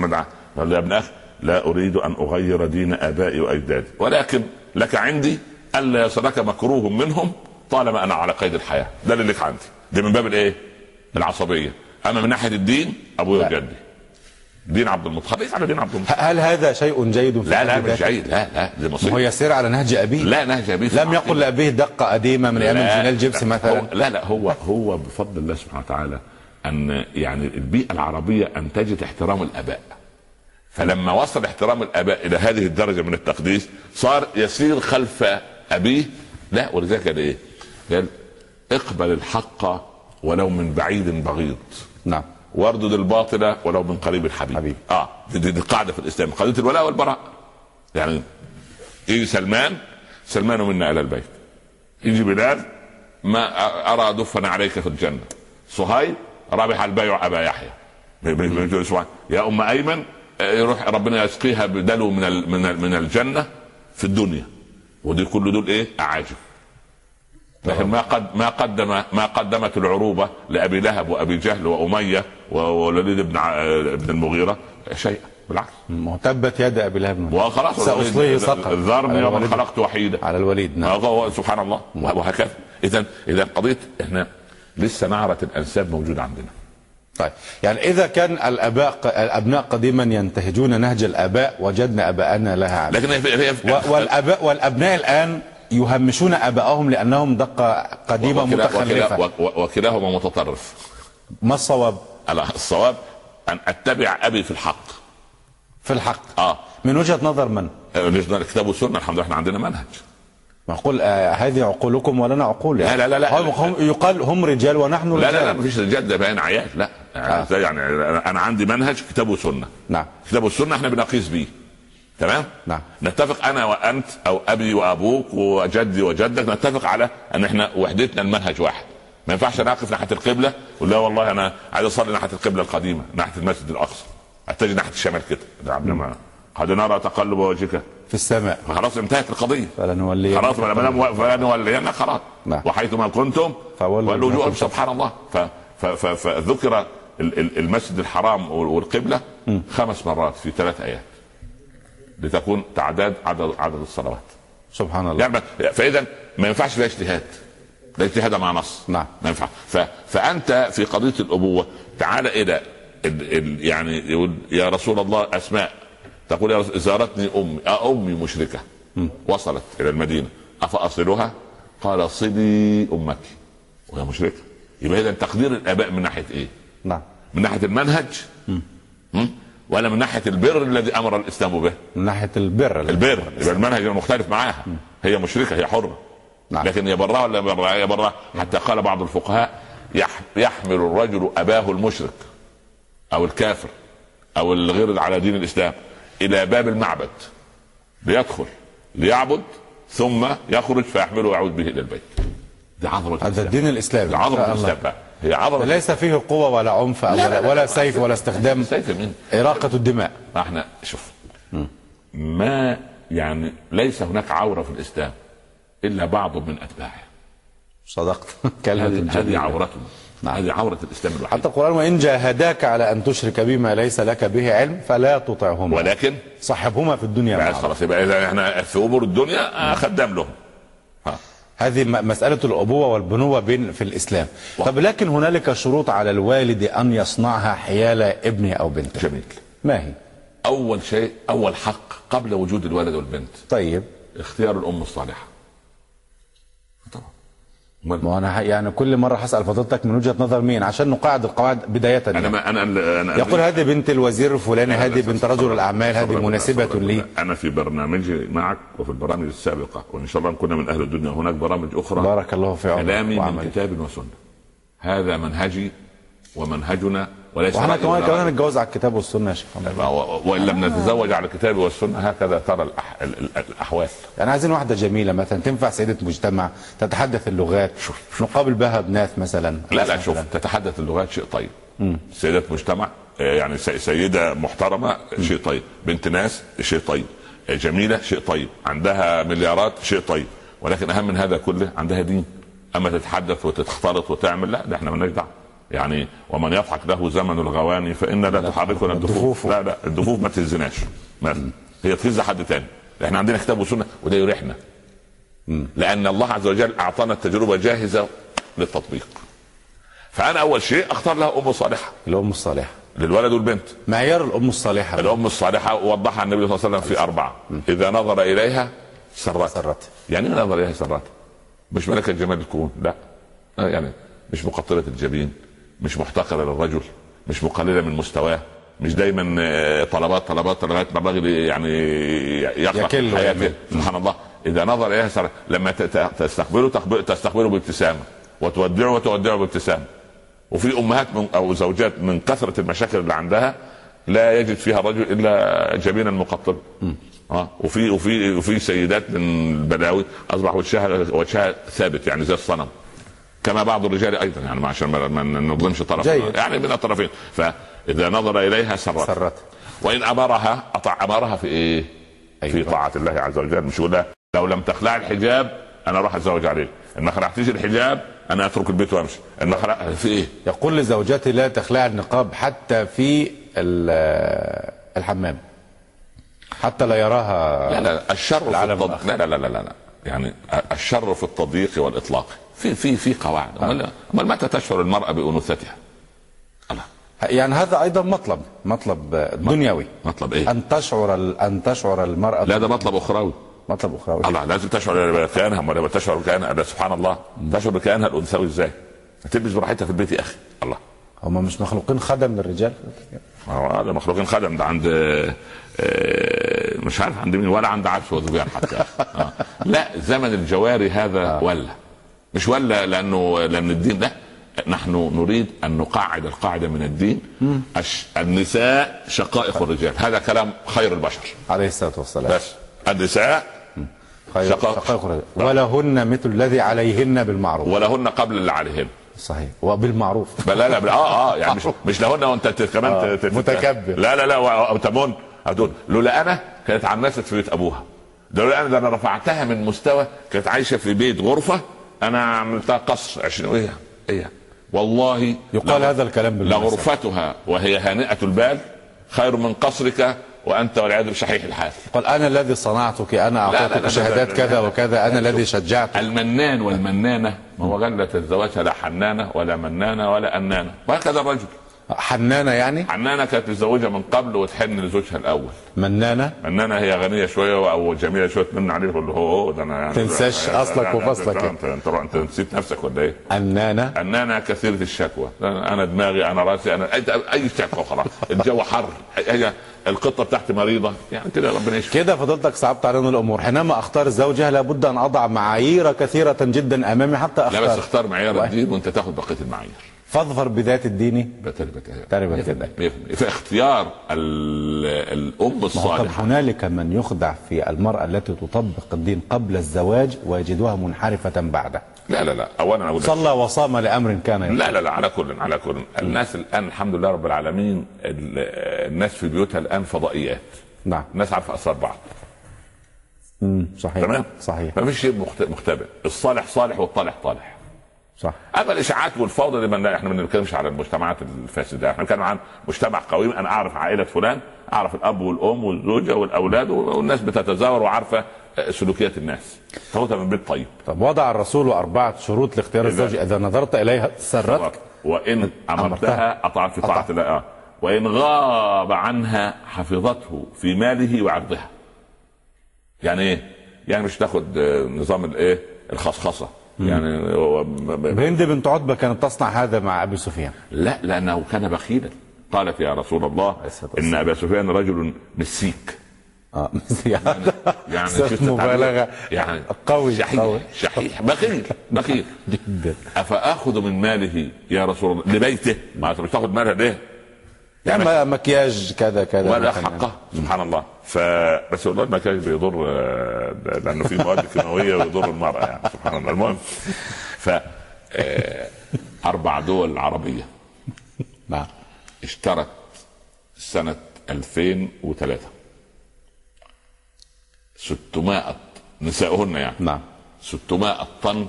له يا ابن أخي. لا أريد أن أغير دين آبائي وأجدادي. ولكن لك عندي ألا يصلك مكروه منهم طالما أنا على قيد الحياة. ده اللي لك عندي. ده من باب الإيه؟ العصبية. اما من ناحية الدين أبويا. وجدي. دين عبد المطلب. خليك على دين عبد المطلب. هل هذا شيء جيد في لا لا مش؟ جيد. لا لا دي هو مصيبه يسير على نهج أبيه. لا نهج أبيه لم يقل. لأبيه دقة قديمة من أيام الجنال جيبس لا، مثلا. هو لا لا هو هو بفضل الله سبحانه وتعالى أن يعني البيئة العربية انتجت احترام الآباء. فلما وصل احترام الآباء إلى هذه الدرجة من التقديس صار يسير خلف أبيه. لا ولذلك قال إيه؟ قال اقبل الحق ولو من بعيد بغيض. نعم. واردد الباطل ولو من قريب الحبيب. حبيب. آه دي, دي, دي قاعدة في الإسلام. قضية الولاء والبراء. يعني يجي سلمان سلمان منا إلى البيت. يجي بلال ما أرى دفنا عليك في الجنة. صهيب رابح البيع أبا يحيى. يا أم أيمن آه، يروح ربنا يسقيها بدلو من من الجنة في الدنيا. ودي كل دول إيه؟ اعاجب لكن ما قد ما قدم ما قدمت العروبة لأبي لهب وأبي جهل وأمية ووليد بن بن المغيرة شيئا بالعكس. تبت يد أبي لهب. وخلاص سأصليه سقر ذرني ومن خلقت وحيدا على الوليد نعم. سبحان الله وهكذا اذا إذا قضية إحنا لسه نعره الأنساب موجوده عندنا. طيب. يعني إذا كان الأباء الأبناء قديما ينتهجون نهج الأباء وجدنا أباءنا لها عمل. لكن هي هي والاباء والأبناء الآن يهمشون ابائهم لأنهم دقة قديمة وكلا متخلفة. وكلا وكلاهما متطرف. ما الصواب؟ الصواب أن أتبع أبي في الحق. في الحق. آه. من وجهة نظر من؟ الكتاب والسنة الحمد لله إحنا عندنا منهج. معقول آه هذه عقولكم ولنا عقول يعني. لا لا لا, لا, هم يقال هم رجال ونحن رجال لا لا لا مفيش رجال ده باين عيال. لا. آه. يعني أنا عندي منهج كتاب وسنه نعم. كتاب والسنة إحنا بنقيس بيه. تمام؟ نعم. نتفق أنا وأنت أو أبي وأبوك وجدي وجدك نتفق على أن إحنا وحدتنا المنهج واحد. ما ينفعش أنا اقف ناحية القبلة ولا والله أنا عايز أصلي ناحية القبلة القديمة ناحية المسجد الأقصى. أتجه ناحية الشمال كده. نعم. قد نرى تقلب وجهك. في السماء. خلاص انتهت القضية. فلنولي خلاص ما دام فلنولينا خلاص. نعم. وحيثما كنتم فولوا وجوهكم سبحان الله. فذكر المسجد الحرام والقبلة خمس مرات في ثلاث ايات لتكون تعداد عدد عدد الصلوات. سبحان الله. يعني فإذا ما ينفعش فيها اجتهاد. لا اجتهاد مع نص. نعم. ما ينفع. ف... فأنت في قضية الأبوة تعال إلى ال... ال... يعني يقول يا رسول الله أسماء. تقول يا رسول زارتني أمي. أمي مشركة. م. وصلت إلى المدينة. أفأصلها؟ قال صلي أمك. وهي مشركة. يبقى إذا تقدير الآباء من ناحية إيه؟ نعم. من ناحية المنهج. م. م? ولا من ناحية البر الذي أمر الإسلام به؟ من ناحية البر البر. يبقى المنهج مختلف معاها. هي مشركة هي حره نعم. لكن يا براه ولا يا براه حتى قال بعض الفقهاء يحمل الرجل أباه المشرك أو الكافر أو الغير على دين الإسلام إلى باب المعبد ليدخل ليعبد ثم يخرج فيحمله ويعود به إلى البيت. دي عظمة هذا الدين الإسلامي. عظمة الإسلام بقى. هي عظمه ليس فيه قوة ولا عنف ولا, ولا, ولا سيف ولا استخدام. سيف مين؟ إراقة الدماء. إحنا شوف ما يعني ليس هناك عورة في الإسلام إلا بعض من اتباعه صدقت. كلمة هذه عورتنا. نعم. هذه عورة الإسلام الوحيد حتى القرآن وإن جاهداك على أن تشرك بما ليس لك به علم فلا تطعهما. ولكن صاحبهما في الدنيا خلاص يبقى إذا إحنا في أمور الدنيا خدام لهم. ها. هذه مسألة الأبوة والبنوة بين في الإسلام. و... طب لكن هنالك شروط على الوالد أن يصنعها حيال ابنه أو بنته. جميل. ما هي؟ أول شيء أول حق قبل وجود الولد والبنت. طيب. اختيار الأم الصالحة. ما أنا يعني كل مرة هسأل فضيلتك من وجهة نظر مين؟ عشان نقاعد القواعد بداية أنا ما أنا, أنا يقول هذه بنت الوزير الفلاني هذه بنت رجل الأعمال هذه مناسبة لي. أنا في برنامجي معك وفي البرامج السابقة وإن شاء الله كنا من أهل الدنيا. هناك برامج أخرى بارك الله في عمرك كلامي من كتاب وسنة. هذا منهجي ومنهجنا وليس وإحنا كمان كمان نتجوز على الكتاب والسنة يا شيخ. وإن لم نتزوج على الكتاب والسنة هكذا ترى الأح... الأحوال. يعني عايزين واحدة جميلة مثلا تنفع سيدة مجتمع تتحدث اللغات شوف نقابل بها بنات مثلا. لا لا شوف تتحدث اللغات شيء طيب. سيدة مجتمع يعني سيدة محترمة شيء طيب. بنت ناس شيء طيب. جميلة شيء طيب. عندها مليارات شيء طيب. ولكن أهم من هذا كله عندها دين. أما تتحدث وتختلط وتعمل لا ده إحنا مالناش دعوة. يعني ومن يضحك له زمن الغواني فإن لا تحركنا الدفوف. لا لا الدفوف ما تهزناش هي تهز حد تاني. إحنا عندنا كتاب وسنة وده يريحنا. لأن الله عز وجل أعطانا التجربة جاهزة للتطبيق. فأنا أول شيء أختار لها أم صالحة. الأم الصالحة. للولد والبنت. معيار الأم الصالحة. الأم الصالحة وضحها النبي صلى الله عليه وسلم في أربعة. إذا نظر إليها سرت. سرت. يعني إيه نظر إليها سرت. مش ملكة جمال الكون. لا. يعني مش مقطرة الجبين. مش محتقرة للرجل مش مقللة من مستواه مش دايما طلبات طلبات طلبات الراجل يعني يخلق حياته. سبحان الله. إذا نظر اليها سر... لما تستقبله تستقبله بابتسامة وتودعه وتودعه بابتسامة. وفي أمهات من أو زوجات من كثرة المشاكل اللي عندها لا يجد فيها الرجل إلا جبينا مقطب آه. وفي وفي وفي سيدات من البلاوي أصبح وجهها وجهها ثابت يعني زي الصنم. كما بعض الرجال أيضا يعني عشان ما نظلمش طرف. يعني من الطرفين. فإذا نظر إليها سرت. سرت. وإن أمرها أطع أمرها في إيه؟ أيوة. في طاعة الله عز وجل. مش يقول لو لم تخلع الحجاب أنا أروح أتزوج عليك. إن ما خلعتيش الحجاب أنا أترك البيت وأمشي. إن ما خلع في إيه؟ يقول لزوجته لا تخلع النقاب حتى في ال- الحمام. حتى لا يراها لا لا الشر في التض... لا لا لا لا لا. يعني الشر في التضييق والإطلاق. في في في قواعد. امال امال متى تشعر المرأة بأنوثتها؟ الله. يعني هذا أيضا مطلب مطلب دنيوي. مطلب إيه؟ أن تشعر ال- أن تشعر المرأة لا ده مطلب أخروي. مطلب أخروي. الله لازم تشعر بكيانها. ولا تشعر بكيانها ده سبحان الله تشعر بكيانها الأنثوي إزاي؟ تلبس براحتها في البيت يا أخي. الله. هم مش مخلوقين خدم للرجال؟ هو هذا مخلوقين خدم. ده عند آه، آه، مش عارف عند مين ولا عند عبس وذبيان حتى آه. لا زمن الجواري هذا ولا. مش ولا لأنه لأن الدين ده نحن نريد أن نقعد القاعدة من الدين. الش- النساء شقائق الرجال. هذا كلام خير البشر. عليه الصلاة والسلام. بس. النساء خير شقائق. شقائق الرجال. ولهن مثل الذي عليهن بالمعروف. ولهن قبل اللي عليهن. صحيح. وبالمعروف. لا لا آه آه يعني مش مش لهن وأنت كمان آه، متكبر. لا لا لا وتمن هتقول لولا أنا كانت عنست في بيت أبوها. ده لولا أنا ده أنا رفعتها من مستوى كانت عايشة في بيت غرفة أنا عملتها قصر عشان إيه إيه والله يقال لغ- هذا الكلام بالمناسبة. لغرفتها وهي هانئة البال خير من قصرك وأنت والعياذ بالله شحيح الحال قال أنا الذي صنعتك أنا أعطيتك شهادات كذا. وكذا أنا الذي شجعتك المنان والمنانة ما هو لا تتزوجها لا حنانة ولا منانة ولا أنانة وهكذا الرجل حنانة يعني؟ حنانة كانت متزوجة من قبل وتحن لزوجها الأول. منانة؟ منانة هي غنية شوية أو جميلة شوية تمن عليه له هو ده أنا يعني تنساش أصلك يعني وفصلك. انت انت, انت, نسيت نفسك ولا إيه؟ أنانة؟ أنانة كثيرة الشكوى. أنا دماغي أنا رأسي أنا اي, أي شكوى خلاص. الجو حر. هي القطة بتاعتي مريضة. يعني كده ربنا يشفي كده فضلتك صعبت علينا الأمور. حينما أختار زوجها لابد أن أضع معايير كثيرة جدا أمامي حتى لا بس أختار. اختار معيار الدين وأنت تاخد بقية المعايير. فاظفر بذات الدين. تربت يديك. في اختيار ال- الأم الصالحة. هنالك من يخدع في المرأة التي تطبق الدين قبل الزواج ويجدها منحرفة بعده. لا لا لا. اولا أقول صلى وصام لأمر كان يرضى. لا لا لا. على كل على كل. الناس الآن الحمد لله رب العالمين ال- الناس في بيوتها الآن فضائيات. نعم. الناس عارفة أسرار بعض. مم، صحيح. تمام؟ صحيح. ما فيش شيء مخت- مختبئ. الصالح صالح والطالح طالح. صح. اما الإشاعات والفوضى دي من إحنا ما بنتكلمش على المجتمعات الفاسدة. إحنا بنتكلم عن مجتمع قويم أنا أعرف عائلة فلان أعرف الأب والأم والزوجة والأولاد والناس بتتزاور وعارفة سلوكيات الناس. تاخدها من بيت طيب. طب وضع الرسول اربعه شروط لاختيار الزوج إذا نظرت إليها سرتك. وإن أمرتها. اطاعت في طاعة الله. آه. وإن غاب عنها حفظته في ماله وعرضها. يعني إيه؟ يعني مش تاخد آه، نظام الايه الخصخصة. يعني هند بنت عتبة كانت تصنع هذا مع أبي سفيان. لا لأنه كان بخيلا. قالت يا رسول الله إن. أبا سفيان رجل مسيك. آه يعني يعني شفت مبالغة. يعني قوي شحيح قوي. شحيح. بخيل بخيل. جدا. أفأخذ من ماله يا رسول الله؟ لبيته. ما مش تأخذ مالها ليه؟ يعني ما- مكياج كذا كذا ولا. حقة سبحان الله. فبس والله المكياج بيضر آه، لأنه في مواد كيماويه ويضر المرأة يعني سبحان الله. المهم ف آه، أربع دول عربية. نعم اشترت سنة 2003 600 نساؤهن يعني. نعم 600 طن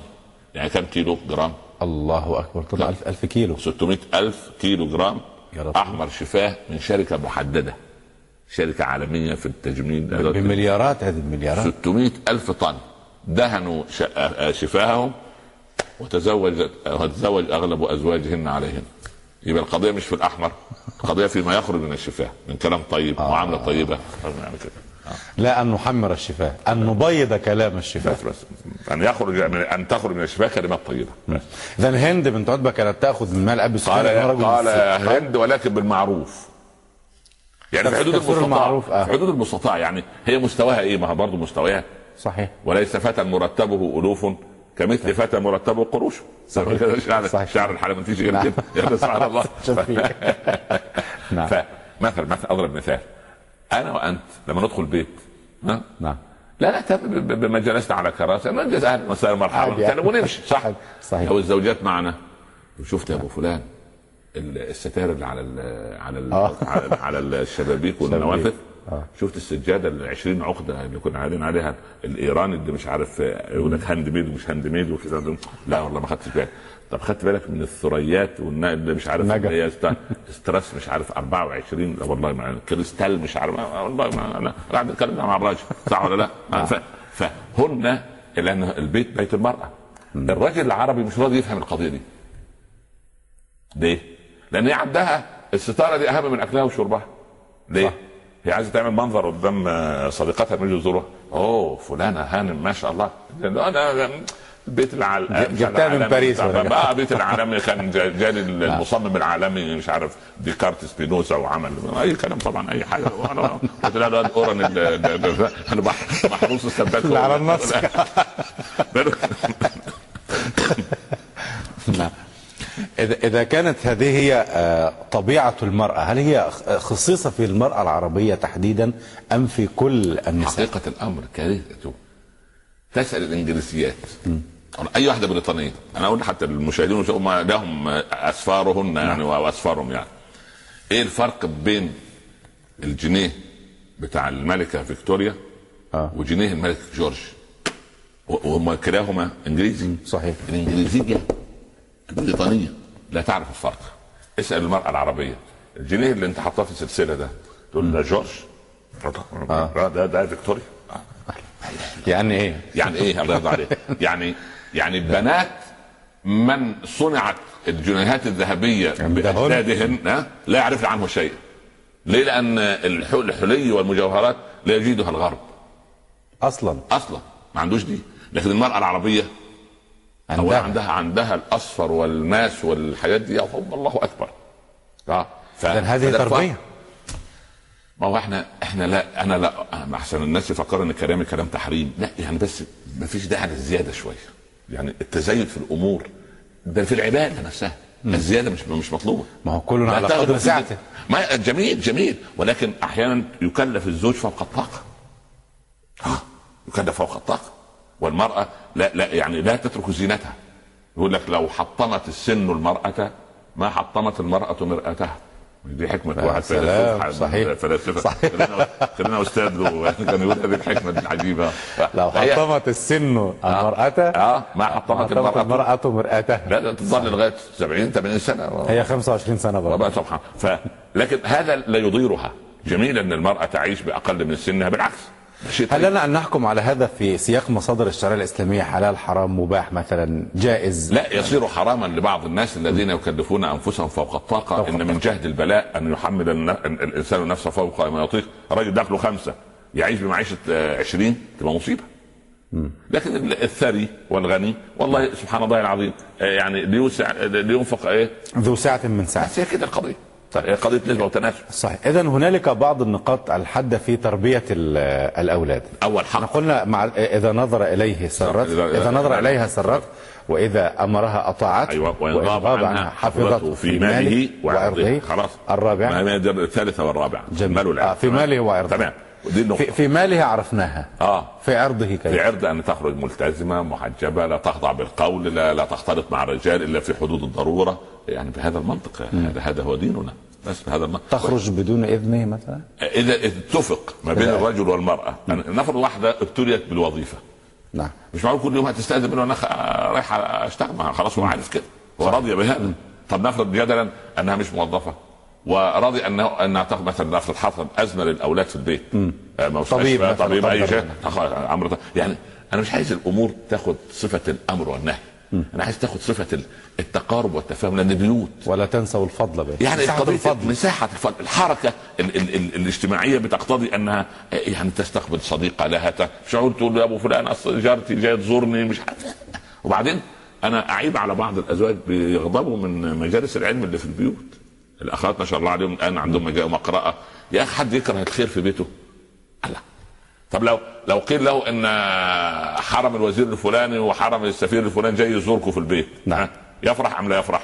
يعني كم كيلو؟ جرام. الله أكبر. طبعا ألف, ألف كيلو. 600 ألف كيلو جرام. يا رسول أحمر شفاه من شركة محددة شركة عالمية في التجميل. بمليارات هذه المليارات. 600 ألف طن دهنوا آه، شفاههم وتزوج وتزوج أغلب أزواجهن عليهن. يبقى القضية مش في الأحمر القضية فيما يخرج من الشفاه من كلام طيب معاملة طيبة. يعني كده لا أن نحمر الشفاه أن نبيض كلام الشفاه. بس بس. أن يخرج من أن تخرج من الشفاه كلمات طيبة. اذا هند بنت عتبة كانت تأخذ من مال أبي سفيان قال قال هند ولكن بالمعروف. يعني في حدود المستطاع. المعروف، آه. في حدود المستطاع يعني هي مستواها إيه؟ ما هي برضه مستواها. صحيح. وليس فتى مرتبه ألوف كمثل فتى مرتبه قروش. صحيح. شعر. شعر الحلمنتيش غير نعم. كده يا سبحان الله. نعم. فمثل مثل أضرب مثال. أنا وأنت لما ندخل بيت. ها؟ نعم. لا نهتم بما جلسنا على كراسي نجلس أهلا وسهلا مرحبا يعني. ونمشي صح. صحيح. لو الزوجات معنا. وشفت يا أبو فلان ال- الستائر اللي على ال على ال آه. على, على الشبابيك والنوافذ. آه. شفت السجادة ال 20 عقدة اللي كنا قاعدين عليها الايراني اللي مش عارف آه، يقول لك hand made ومش hand made وكده لا والله ما خدتش بالي طب خدت بالك من الثريات والنا- اللي مش عارف. اللي هي است- ستريس مش عارف 24 لا والله ما كريستال مش عارف والله ما أنا قاعد أتكلم مع الراجل صح ولا لا؟ ف- فهن لأن البيت بيت المرأة الراجل العربي مش راضي يفهم القضية دي ليه؟ لأن هي عندها الستارة دي أهم من أكلها وشربها ليه؟ صح. هي عايزة تعمل منظر قدام آه، صديقتها لما يجوا يزوروها أوه فلانة هانم ما شاء الله. لا لا البيت العال... جبتها من باريس جبتها؟ آه بيت العالمي. كان جا- جالي المصمم العالمي مش عارف ديكارت سبينوزا وعمل أي كلام طبعا أي حاجة. وأنا قلت لها الواد اورن أنا محروس السباك اللي على النص. نعم. إذا إذا كانت هذه هي آه، طبيعة المرأة هل هي خ- خصيصة في المرأة العربية تحديدا أم في كل النساء؟ حقيقة الأمر كارثته تسأل الإنجليزيات. أي واحدة بريطانية. أنا أقول حتى والمشاهدين هم لهم أسفارهن يعني وأسفارهم يعني. إيه الفرق بين الجنيه بتاع الملكة فيكتوريا آه. وجنيه الملك جورج؟ و- وهم كلاهما إنجليزي؟ صحيح. الإنجليزية البريطانية لا تعرف الفرق. اسأل المرأة العربية. الجنيه اللي أنت حاطاه في السلسلة ده تقول ده جورج. آه. ده ده فيكتوريا. يعني إيه؟ يعني إيه؟ الله يرضى عليك. يعني يعني بنات من صنعت الجنيهات الذهبية عندهن. بأجدادهن لا يعرفن عنه شيء. ليه؟ لأن الح- الحلي والمجوهرات لا يجدها الغرب. أصلا. أصلا. ما عندوش دي. لكن المرأة العربية عندها عندها. عندها عندها الأصفر والماس والحاجات دي اللهم الله أكبر. آه ف- هذه الفرق. ما هو إحنا إحنا لا أنا لا أحسن الناس يفكروا إن كلامي كلام تحريم. لا يعني بس ما فيش داعي للزيادة شوية. يعني التزايد في الأمور ده في العبادة نفسها. الزيادة مش مش مطلوبة. ما هو كل لا على قدر سعته ما جميل جميل. ولكن أحيانا يكلف الزوج فوق الطاقة. ها؟ يكلف فوق الطاقة. والمرأة لا لا يعني لا تترك زينتها. يقول لك لو حطمت السن المرأة ما حطمت المرأة مرأتها. دي حكمة واحد فيلسوف صحيح. فلاسفة صحيح. خلينا له كان يقول هذه الحكمة العجيبة. لو حطمت السن المرأة آه ما حطمت المرأة. المرأة مرآتها. لا لا تظل لغاية 70 80 سنة. هي 25 سنة برضه. ف... لكن هذا لا يضيرها. جميل أن المرأة تعيش بأقل من سنها بالعكس. هل طيب. لنا أن نحكم على هذا في سياق مصادر الشريعة الإسلامية حلال حرام مباح مثلا جائز؟ لا يصير حراما لبعض الناس الذين يكلفون أنفسهم فوق الطاقة فوق إن من جهد البلاء أن يحمل الإنسان نفسه فوق ما يطيق. راجل دخله خمسة يعيش بمعيشة آه، 20 تبقى مصيبة. لكن ال- الثري والغني والله سبحان الله العظيم آه، يعني ليوسع لينفق إيه؟ ذو سعة من سعة هي كده القضية. طيب، هي قضية نسبه وتناسب صحيح. إذا هنالك بعض النقاط الحادة في تربية ال- الأولاد. أول حق. قلنا مع إذا نظر إليه سرت إذا- إذا نظر إليها سرت وإذا أمرها أطاعت أيوه وإن غاب عنها حفظته في ماله وعرضه. خلاص. الرابع. الثالثة والرابعه جميل. ماله. آه، في ماله وعرضه. تمام. ودي في, في ماله عرفناها. آه. في عرضه في كيف عرض أن تخرج ملتزمة محجبة لا تخضع بالقول لا, لا تختلط مع الرجال إلا في حدود الضرورة. يعني بهذا المنطق هذا هذا هو ديننا. بس بهذا المنطق. تخرج بدون إذنه مثلا؟ اذا اتفق ما بين. الرجل والمرأة. نفرض واحدة ابتليت بالوظيفة. نعم. مش معقول كل يوم هتستأذن منه أنا رايح أشتغل؟ خلاص هو عارف كده. هو راضي بهذا. طب نفرض جدلا أنها مش موظفة. وراضي انه انها تاخذ مثلا نفرض حصل ازمه للاولاد في البيت. آه، طبيب طبيب أي شيء. يعني أنا مش عايز الأمور تاخذ صفة الأمر والنهي. أنا عايز تاخذ صفة ال- التقارب والتفاهم لأن بيوت. ولا تنسوا الفضل به يعني قضية الفضل. مساحة الفضل الحركة ال ال ال الاجتماعية بتقتضي أنها يعني تستقبل صديقة لها معقول تقول يا أبو فلان أصل جارتي جاية تزورني مش عارف. وبعدين أنا أعيب على بعض الأزواج بيغضبوا من مجالس العلم اللي في البيوت. الأخوات ما شاء الله عليهم الآن عندهم مجال مقرأة يا أخي حد يكره الخير في بيته؟ لا طب لو لو قيل له إن حرم الوزير الفلاني وحرم السفير الفلاني جاي يزوركم في البيت. نعم. يفرح أم لا يفرح؟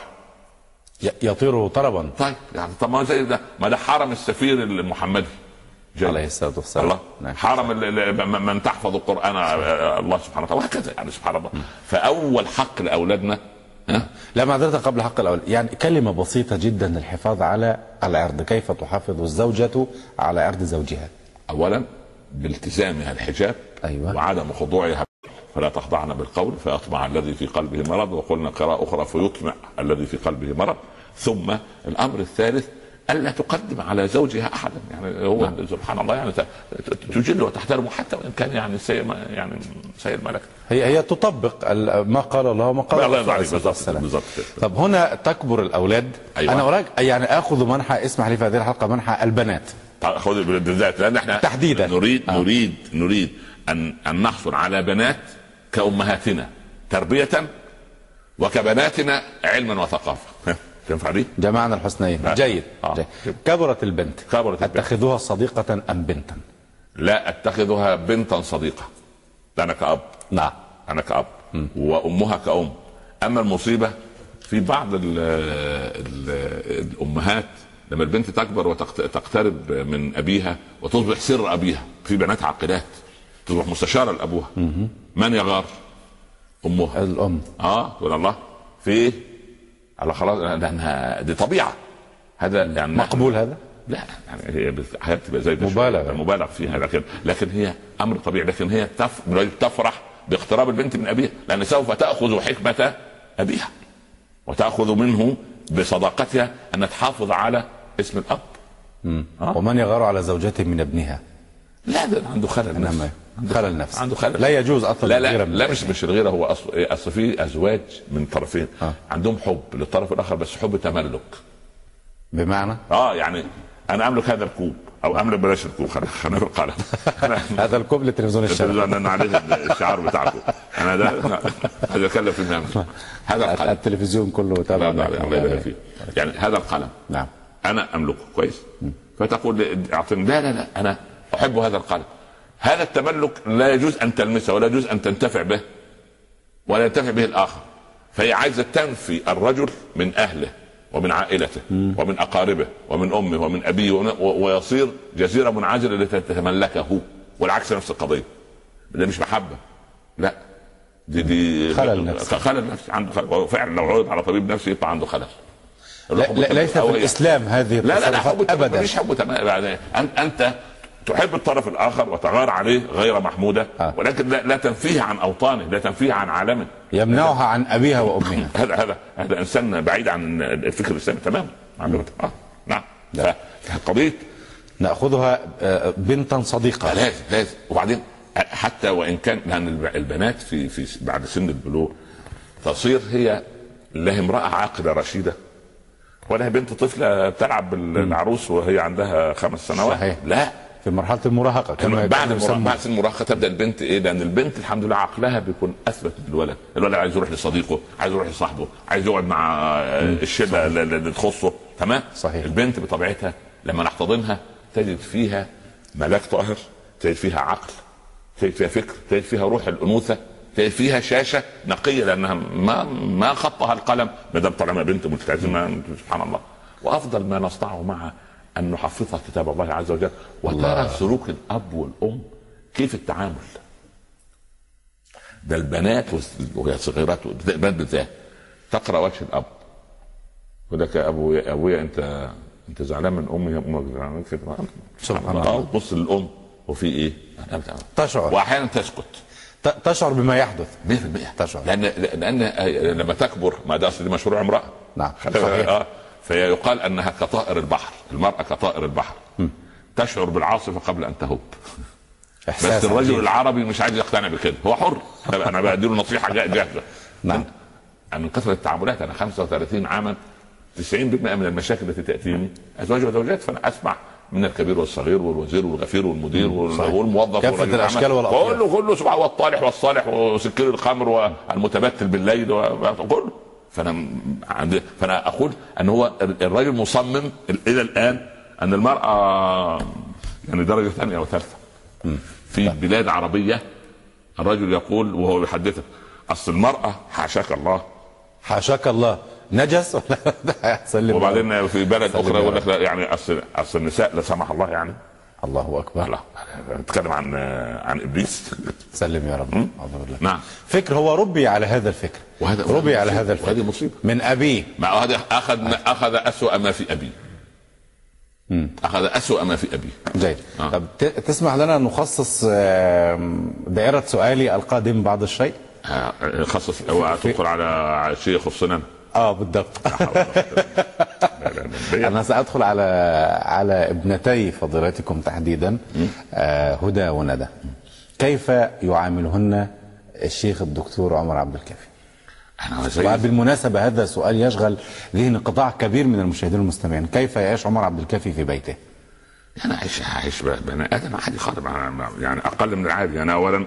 يطير طربا. طيب يعني طب ما زي ده. ما ده حرم السفير المحمدي. جاي. عليه الصلاة والسلام. الله. نعم. حرم من- تحفظ القرآن آه، الله سبحانه وتعالى. وهكذا يعني سبحان الله. فأول حق لأولادنا لا معذرة قبل حق الأول. يعني كلمة بسيطة جدا للحفاظ على العرض كيف تحافظ الزوجة على عرض زوجها؟ اولا بالتزامها الحجاب أيوة. وعدم خضوعها. فلا تخضعن بالقول فيطمع الذي في قلبه مرض وقلنا قراءة أخرى فيطمع الذي في قلبه مرض. ثم الأمر الثالث ألا تقدم على زوجها أحدا يعني هو نعم. سبحان الله يعني تجل وتحترمه حتى وإن كان يعني سيء يعني سيء الملك هي هي تطبق ما قال الله وما قال الله عليه. بالضبط كده. طب هنا تكبر الأولاد أيوة. أنا أراك يعني آخذ منحى اسمح لي في هذه الحلقة منحى البنات خذ بالذات لأن إحنا تحديداً. نريد آه. نريد نريد ان أن نحصل على بنات كأمهاتنا تربية وكبناتنا علما وثقافة تنفع دي؟ جمعنا الحسنيين. جيد. آه. جيد كبرت البنت كبرت البنت. اتخذوها صديقة أم بنتا لا أتخذها بنتا صديقة ده أنا كأب نعم أنا كأب وأمها كأم أما المصيبة في بعض ال ال الأمهات لما البنت تكبر وتقترب من أبيها وتصبح سر أبيها في بنات عاقلات تصبح مستشارة لأبوها من يغار؟ أمها الأم آه تقول الله في إيه؟ الله خلاص لانها دي طبيعة. هذا يعني مقبول هذا؟ لا يعني هي أحيانا بتبقى زي ده. شوية، مبالغ فيها لكن لكن هي أمر طبيعي. لكن هي تف... تفرح باقتراب البنت من أبيها لأن سوف تأخذ حكمة أبيها وتأخذ منه بصداقتها أن تحافظ على اسم الأب. آه. ومن يغار على زوجته من ابنها؟ لا ده عنده خلل. نفسي خلل نفسي عنده خلل. لا يجوز أصلا لا لا لا الأشياء. مش مش الغيرة هو اصل أصل في أزواج من طرفين. آه. عندهم حب للطرف الآخر بس حب تملك. بمعنى؟ آه يعني أنا أملك هذا الكوب أو أملك بلاش الكوب خلينا في القلم هذا الكوب لتلفزيون الشارع. التلفزيون أنا عليه الشعار بتاعكم. أنا ده هذا اتكلم في النمس هذا القلم. التلفزيون كله تابع الله يبارك فيك. يعني هذا القلم. نعم. أنا أملكه. كويس. فتقول لي اعطني لا لا لا أنا أحب هذا القلم. هذا التملك لا يجوز أن تلمسه ولا يجوز أن تنتفع به ولا ينتفع به الآخر. فهي عايزة تنفي الرجل من أهله ومن عائلته ومن أقاربه ومن أمه ومن أبيه ومن- ويصير جزيرة منعزلة التي تتملكه والعكس نفس القضية. ده مش محبة. لا. دي دي خلل نفسي. خلل نفسي عنده خلل. وفعلا لو عرض على طبيب نفسي يطلع عنده خلل. لا لا ليس في الإسلام هذه لا لا لا حب ابدا. مفيش حب تمام يعني أنت تحب الطرف الآخر وتغار عليه غير محمودة آه. ولكن لا, لا تنفيه عن أوطانه لا تنفيه عن عالمه. يمنعها عن أبيها وأمها. هذا هذا هذا إنسان بعيد عن الفكر الإسلامي تماما. آه. نعم. فقضيه نأخذها آه، بنتا صديقة. لازم لازم. وبعدين حتى وإن كان لأن الب- البنات في في بعد سن البلوغ تصير هي لا امرأة عاقلة رشيدة ولا بنت طفلة تلعب بالعروس وهي عندها خمس سنوات. صحيح. لا. في مرحلة المراهقة كما بعد كان المراهقه يسمى. بعد سن المراهقة تبدأ البنت إيه؟ لأن البنت الحمد لله عقلها بيكون أثبت من الولد الولد عايز يروح لصديقه عايز يروح لصاحبه عايز يقعد مع الشلة اللي اللي تخصه. تمام؟ صحيح. البنت بطبيعتها لما نحتضنها تجد فيها ملاك طاهر تجد فيها عقل تجد فيها فكر تجد فيها روح الأنوثة تجد فيها شاشة نقية لأنها ما ما خطها القلم ما دام طالما بنت ملتزمة سبحان الله. وأفضل ما نصنعه معها أن نحفظها كتاب الله عز وجل وترى سلوك الأب والأم كيف التعامل. ده البنات وهي صغيرات البنات بالذات. تقرأ وجه الأب. يقول لك يا ابويا أبويا انت أنت زعلان من أمي؟ أمك زعلان منك سبحان الله. بص للأم. وفي إيه؟ تشعر. وأحيانا تسكت. تشعر بما يحدث. 100% تشعر. لأن لأن لما تكبر ما ده أصل مشروع امرأة. نعم، صحيح. آه. فهي يقال أنها كطائر البحر المرأة كطائر البحر تشعر بالعاصفه قبل أن تهب بس الرجل عجيب. العربي مش عايز يقتنع بكده هو حر أنا بديله نصيحة جا- جاهزة نعم. من كثرة التعاملات أنا 35 عاما 90% من المشاكل التي تأتيني أزواج وزوجات فأنا أسمع من الكبير والصغير والوزير والغفير والمدير. والموظف كافة العمل. والأطياف. كله كله سبحان والطالح والصالح وسكير الخمر والمتبتل بالليل كله فأنا عندي فأنا أقول أن هو الرجل مصمم إلى الآن أن المرأة يعني درجة ثانية أو ثالثة. في بلاد عربية الرجل يقول وهو يحدثك أصل المرأة حاشاك الله. حاشاك الله. نجس ولا وبعدين في بلد أخرى يقول. لك يعني اصل أصل النساء لا سمح الله يعني. الله أكبر. لا نتكلم عن عن إبليس. سلم يا رب. نعم. فكر هو ربي على هذا الفكر. وهذا- ربي على. هذا الفكر. وهذه مصيبة. من ابيه ما هذا أخذ أخذ اسوء ما في أبي. أخذ أسوأ ما في ابيه جيد. آه. طب تسمح لنا نخصص آم، دائرة سؤالي القادم بعض الشيء؟ آه، خصص أو تدخل على شيء يخصنا آه بالضبط. أنا سأدخل على على ابنتي فضيلتكم تحديدا. آه هدى وندى. كيف يعاملهن الشيخ الدكتور عمر عبد الكافي؟ وبالمناسبة هذا سؤال يشغل ذهن قطاع كبير من المشاهدين المستمعين كيف يعيش عمر عبد الكافي في بيته؟ أنا عايش عايش بني آدم عادي خالص. يعني أقل من العادي. أنا اولا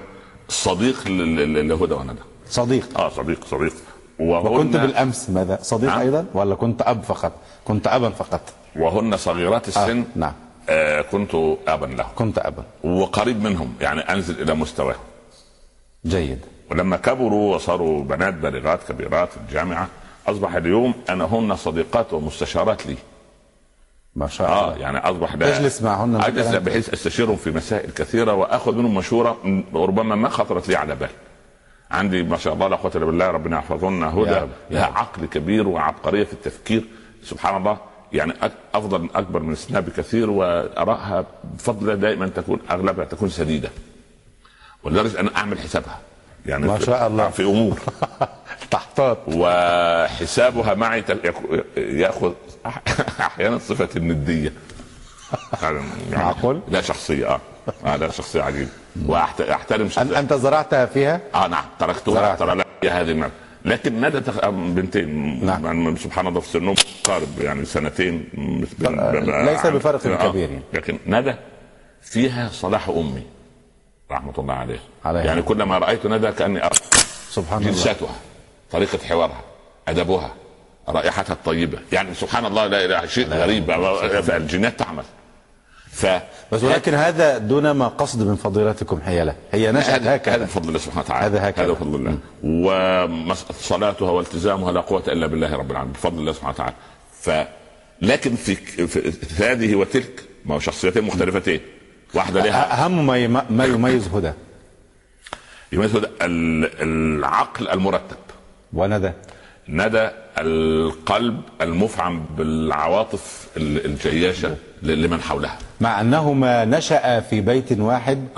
صديق لهدى وندى. صديق. آه صديق صديق. وكنت بالأمس ماذا؟ صديق نعم. أيضا؟ ولا كنت أب فقط؟ كنت ابا فقط. وهن صغيرات السن؟ نعم. آه كنت ابا لهم. كنت ابا. وقريب منهم يعني أنزل إلى مستواهم جيد. ولما كبروا وصاروا بنات بالغات كبيرات في الجامعة أصبح اليوم أنا هن صديقات ومستشارات لي. ما شاء الله. يعني أصبح ده تجلس معهن. أجلس؟ بحيث أستشيرهم في مسائل كثيرة وأخذ منهم مشورة ربما ما خطرت لي على بال. عندي ما شاء الله لا قوة إلا بالله ربنا يحفظنا. هدى لها. عقل كبير وعبقرية في التفكير سبحان الله. يعني أفضل أكبر من سنها بكثير وارائها بفضل الله دائما تكون أغلبها تكون سديدة. ولدرجه أنا أعمل حسابها. يعني ما شاء الله. في أمور. تحتاط. وحسابها معي يأخذ أحيانا صفة الندية. يعني معقول؟ لا شخصية آه. لا شخصية عجيبة. واحترم أن أنت زرعتها فيها؟ آه نعم. تركتها زرعتها. ترى هذه المعنى. لكن ندى تخ... بنتين؟ نعم. يعني سبحان الله في سنهم قارب يعني سنتين. ب- ليس بفرق آه. كبير يعني. لكن ندى فيها صلاح أمي رحمة الله عليه. عليها. يعني كلما رأيت ندى كأني أرى سبحان الله. جلساتها طريقة حوارها أدبها رائحتها الطيبة. يعني سبحان الله لا لا شيء غريب. الجينات تعمل. ف بس ولكن هذا دون ما قصد من فضيلتكم حيلة هي نشأت هذا هذا هكذا بفضل الله سبحانه وتعالى. هذا هكذا. هذا بفضل الله. وصلاتها والتزامها لا قوة إلا بالله رب العالمين بفضل الله سبحانه وتعالى. ف لكن في, في هذه وتلك ما هو شخصيتين مختلفتين. واحدة لها أهم ما يم- ما يميز هدى. يميز ال- العقل المرتب. وندى ندى القلب المفعم بالعواطف ال- الجياشة لمن حولها. مع أنهما نشأ في بيت واحد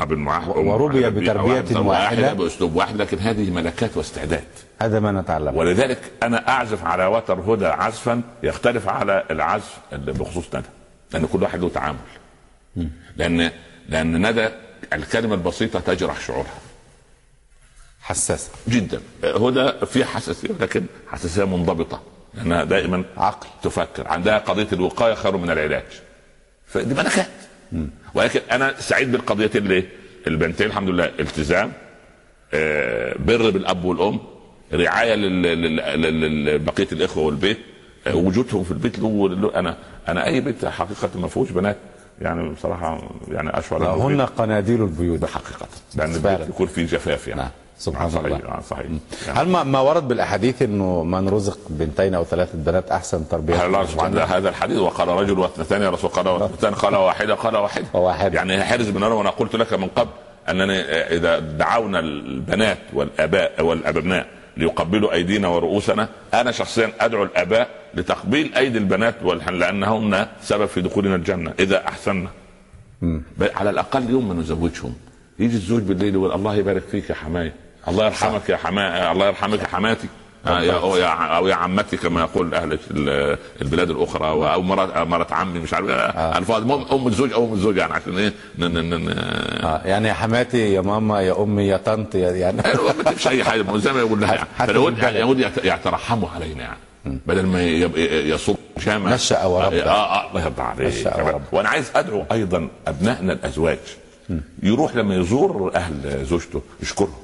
وربي بتربية واحدة. بأسلوب واحد لكن هذه ملكات واستعداد. هذا ما نتعلم. ولذلك أنا أعزف على وتر هدى عزفا يختلف على العزف بخصوص ندى لأن كل واحد له تعامل. لأن لأن ندى الكلمة البسيطة تجرح شعورها. حساسة. جدا. هدى في حساسية لكن حساسية منضبطة. لأنها دائما عقل. تفكر. عندها قضية الوقاية خير من العلاج. فدي ملكات ولكن أنا سعيد بالقضيتين. ليه؟ البنتين الحمد لله التزام. آه، بر بالأب والأم. رعاية لبقيه الإخوة والبيت. آه، وجودهم في البيت له أنا أنا أي بيت حقيقة ما فيهوش بنات. يعني بصراحة يعني أشعر هن قناديل البيوت. حقيقه لأن. البيت يكون فيه جفاف يعني. نعم. سبحان صحيح الله. آه، صحيح. يعني هل ما, ما ورد بالأحاديث أنه من رزق بنتين أو ثلاثة بنات أحسن تربية؟ قال الله سبحانه وتعالى هذا الحديث. وقال رجل واثنتان يا رسول قال واثنتان قال واحدة قال واحدة واحدة. يعني حرز من وأنا قلت لك من قبل أنني إذا دعونا البنات والأباء والأبناء ليقبلوا أيدينا ورؤوسنا أنا شخصيا أدعو الأباء لتقبيل أيدي البنات والحن لأنهن سبب في دخولنا الجنة إذا احسنا بل على الأقل يوم ما نزوجهم. يجي الزوج بالليل يقول الله يبارك فيك يا حماي الله يرحمك يا حماي الله يرحمك يا حماتي. آه، يا أو يا أو يا عمتي كما يقول أهل ال- البلاد الأخرى أو مرات مرات عمي مش عارف. آه. الفاظ المهم أم الزوج أو أم الزوج يعني عشان إيه؟ آه يعني يا حماتي يا ماما يا أمي يا طنط يعني. ما تمشي أي حاجة زي ما يقول لها يعني. يترحموا علينا يعني. بدل ما يصب شامع نشأ وربى. آه آه الله يرضى عليك. وأنا عايز أدعو أيضا أبنائنا الأزواج. يروح لما يزور أهل زوجته يشكرهم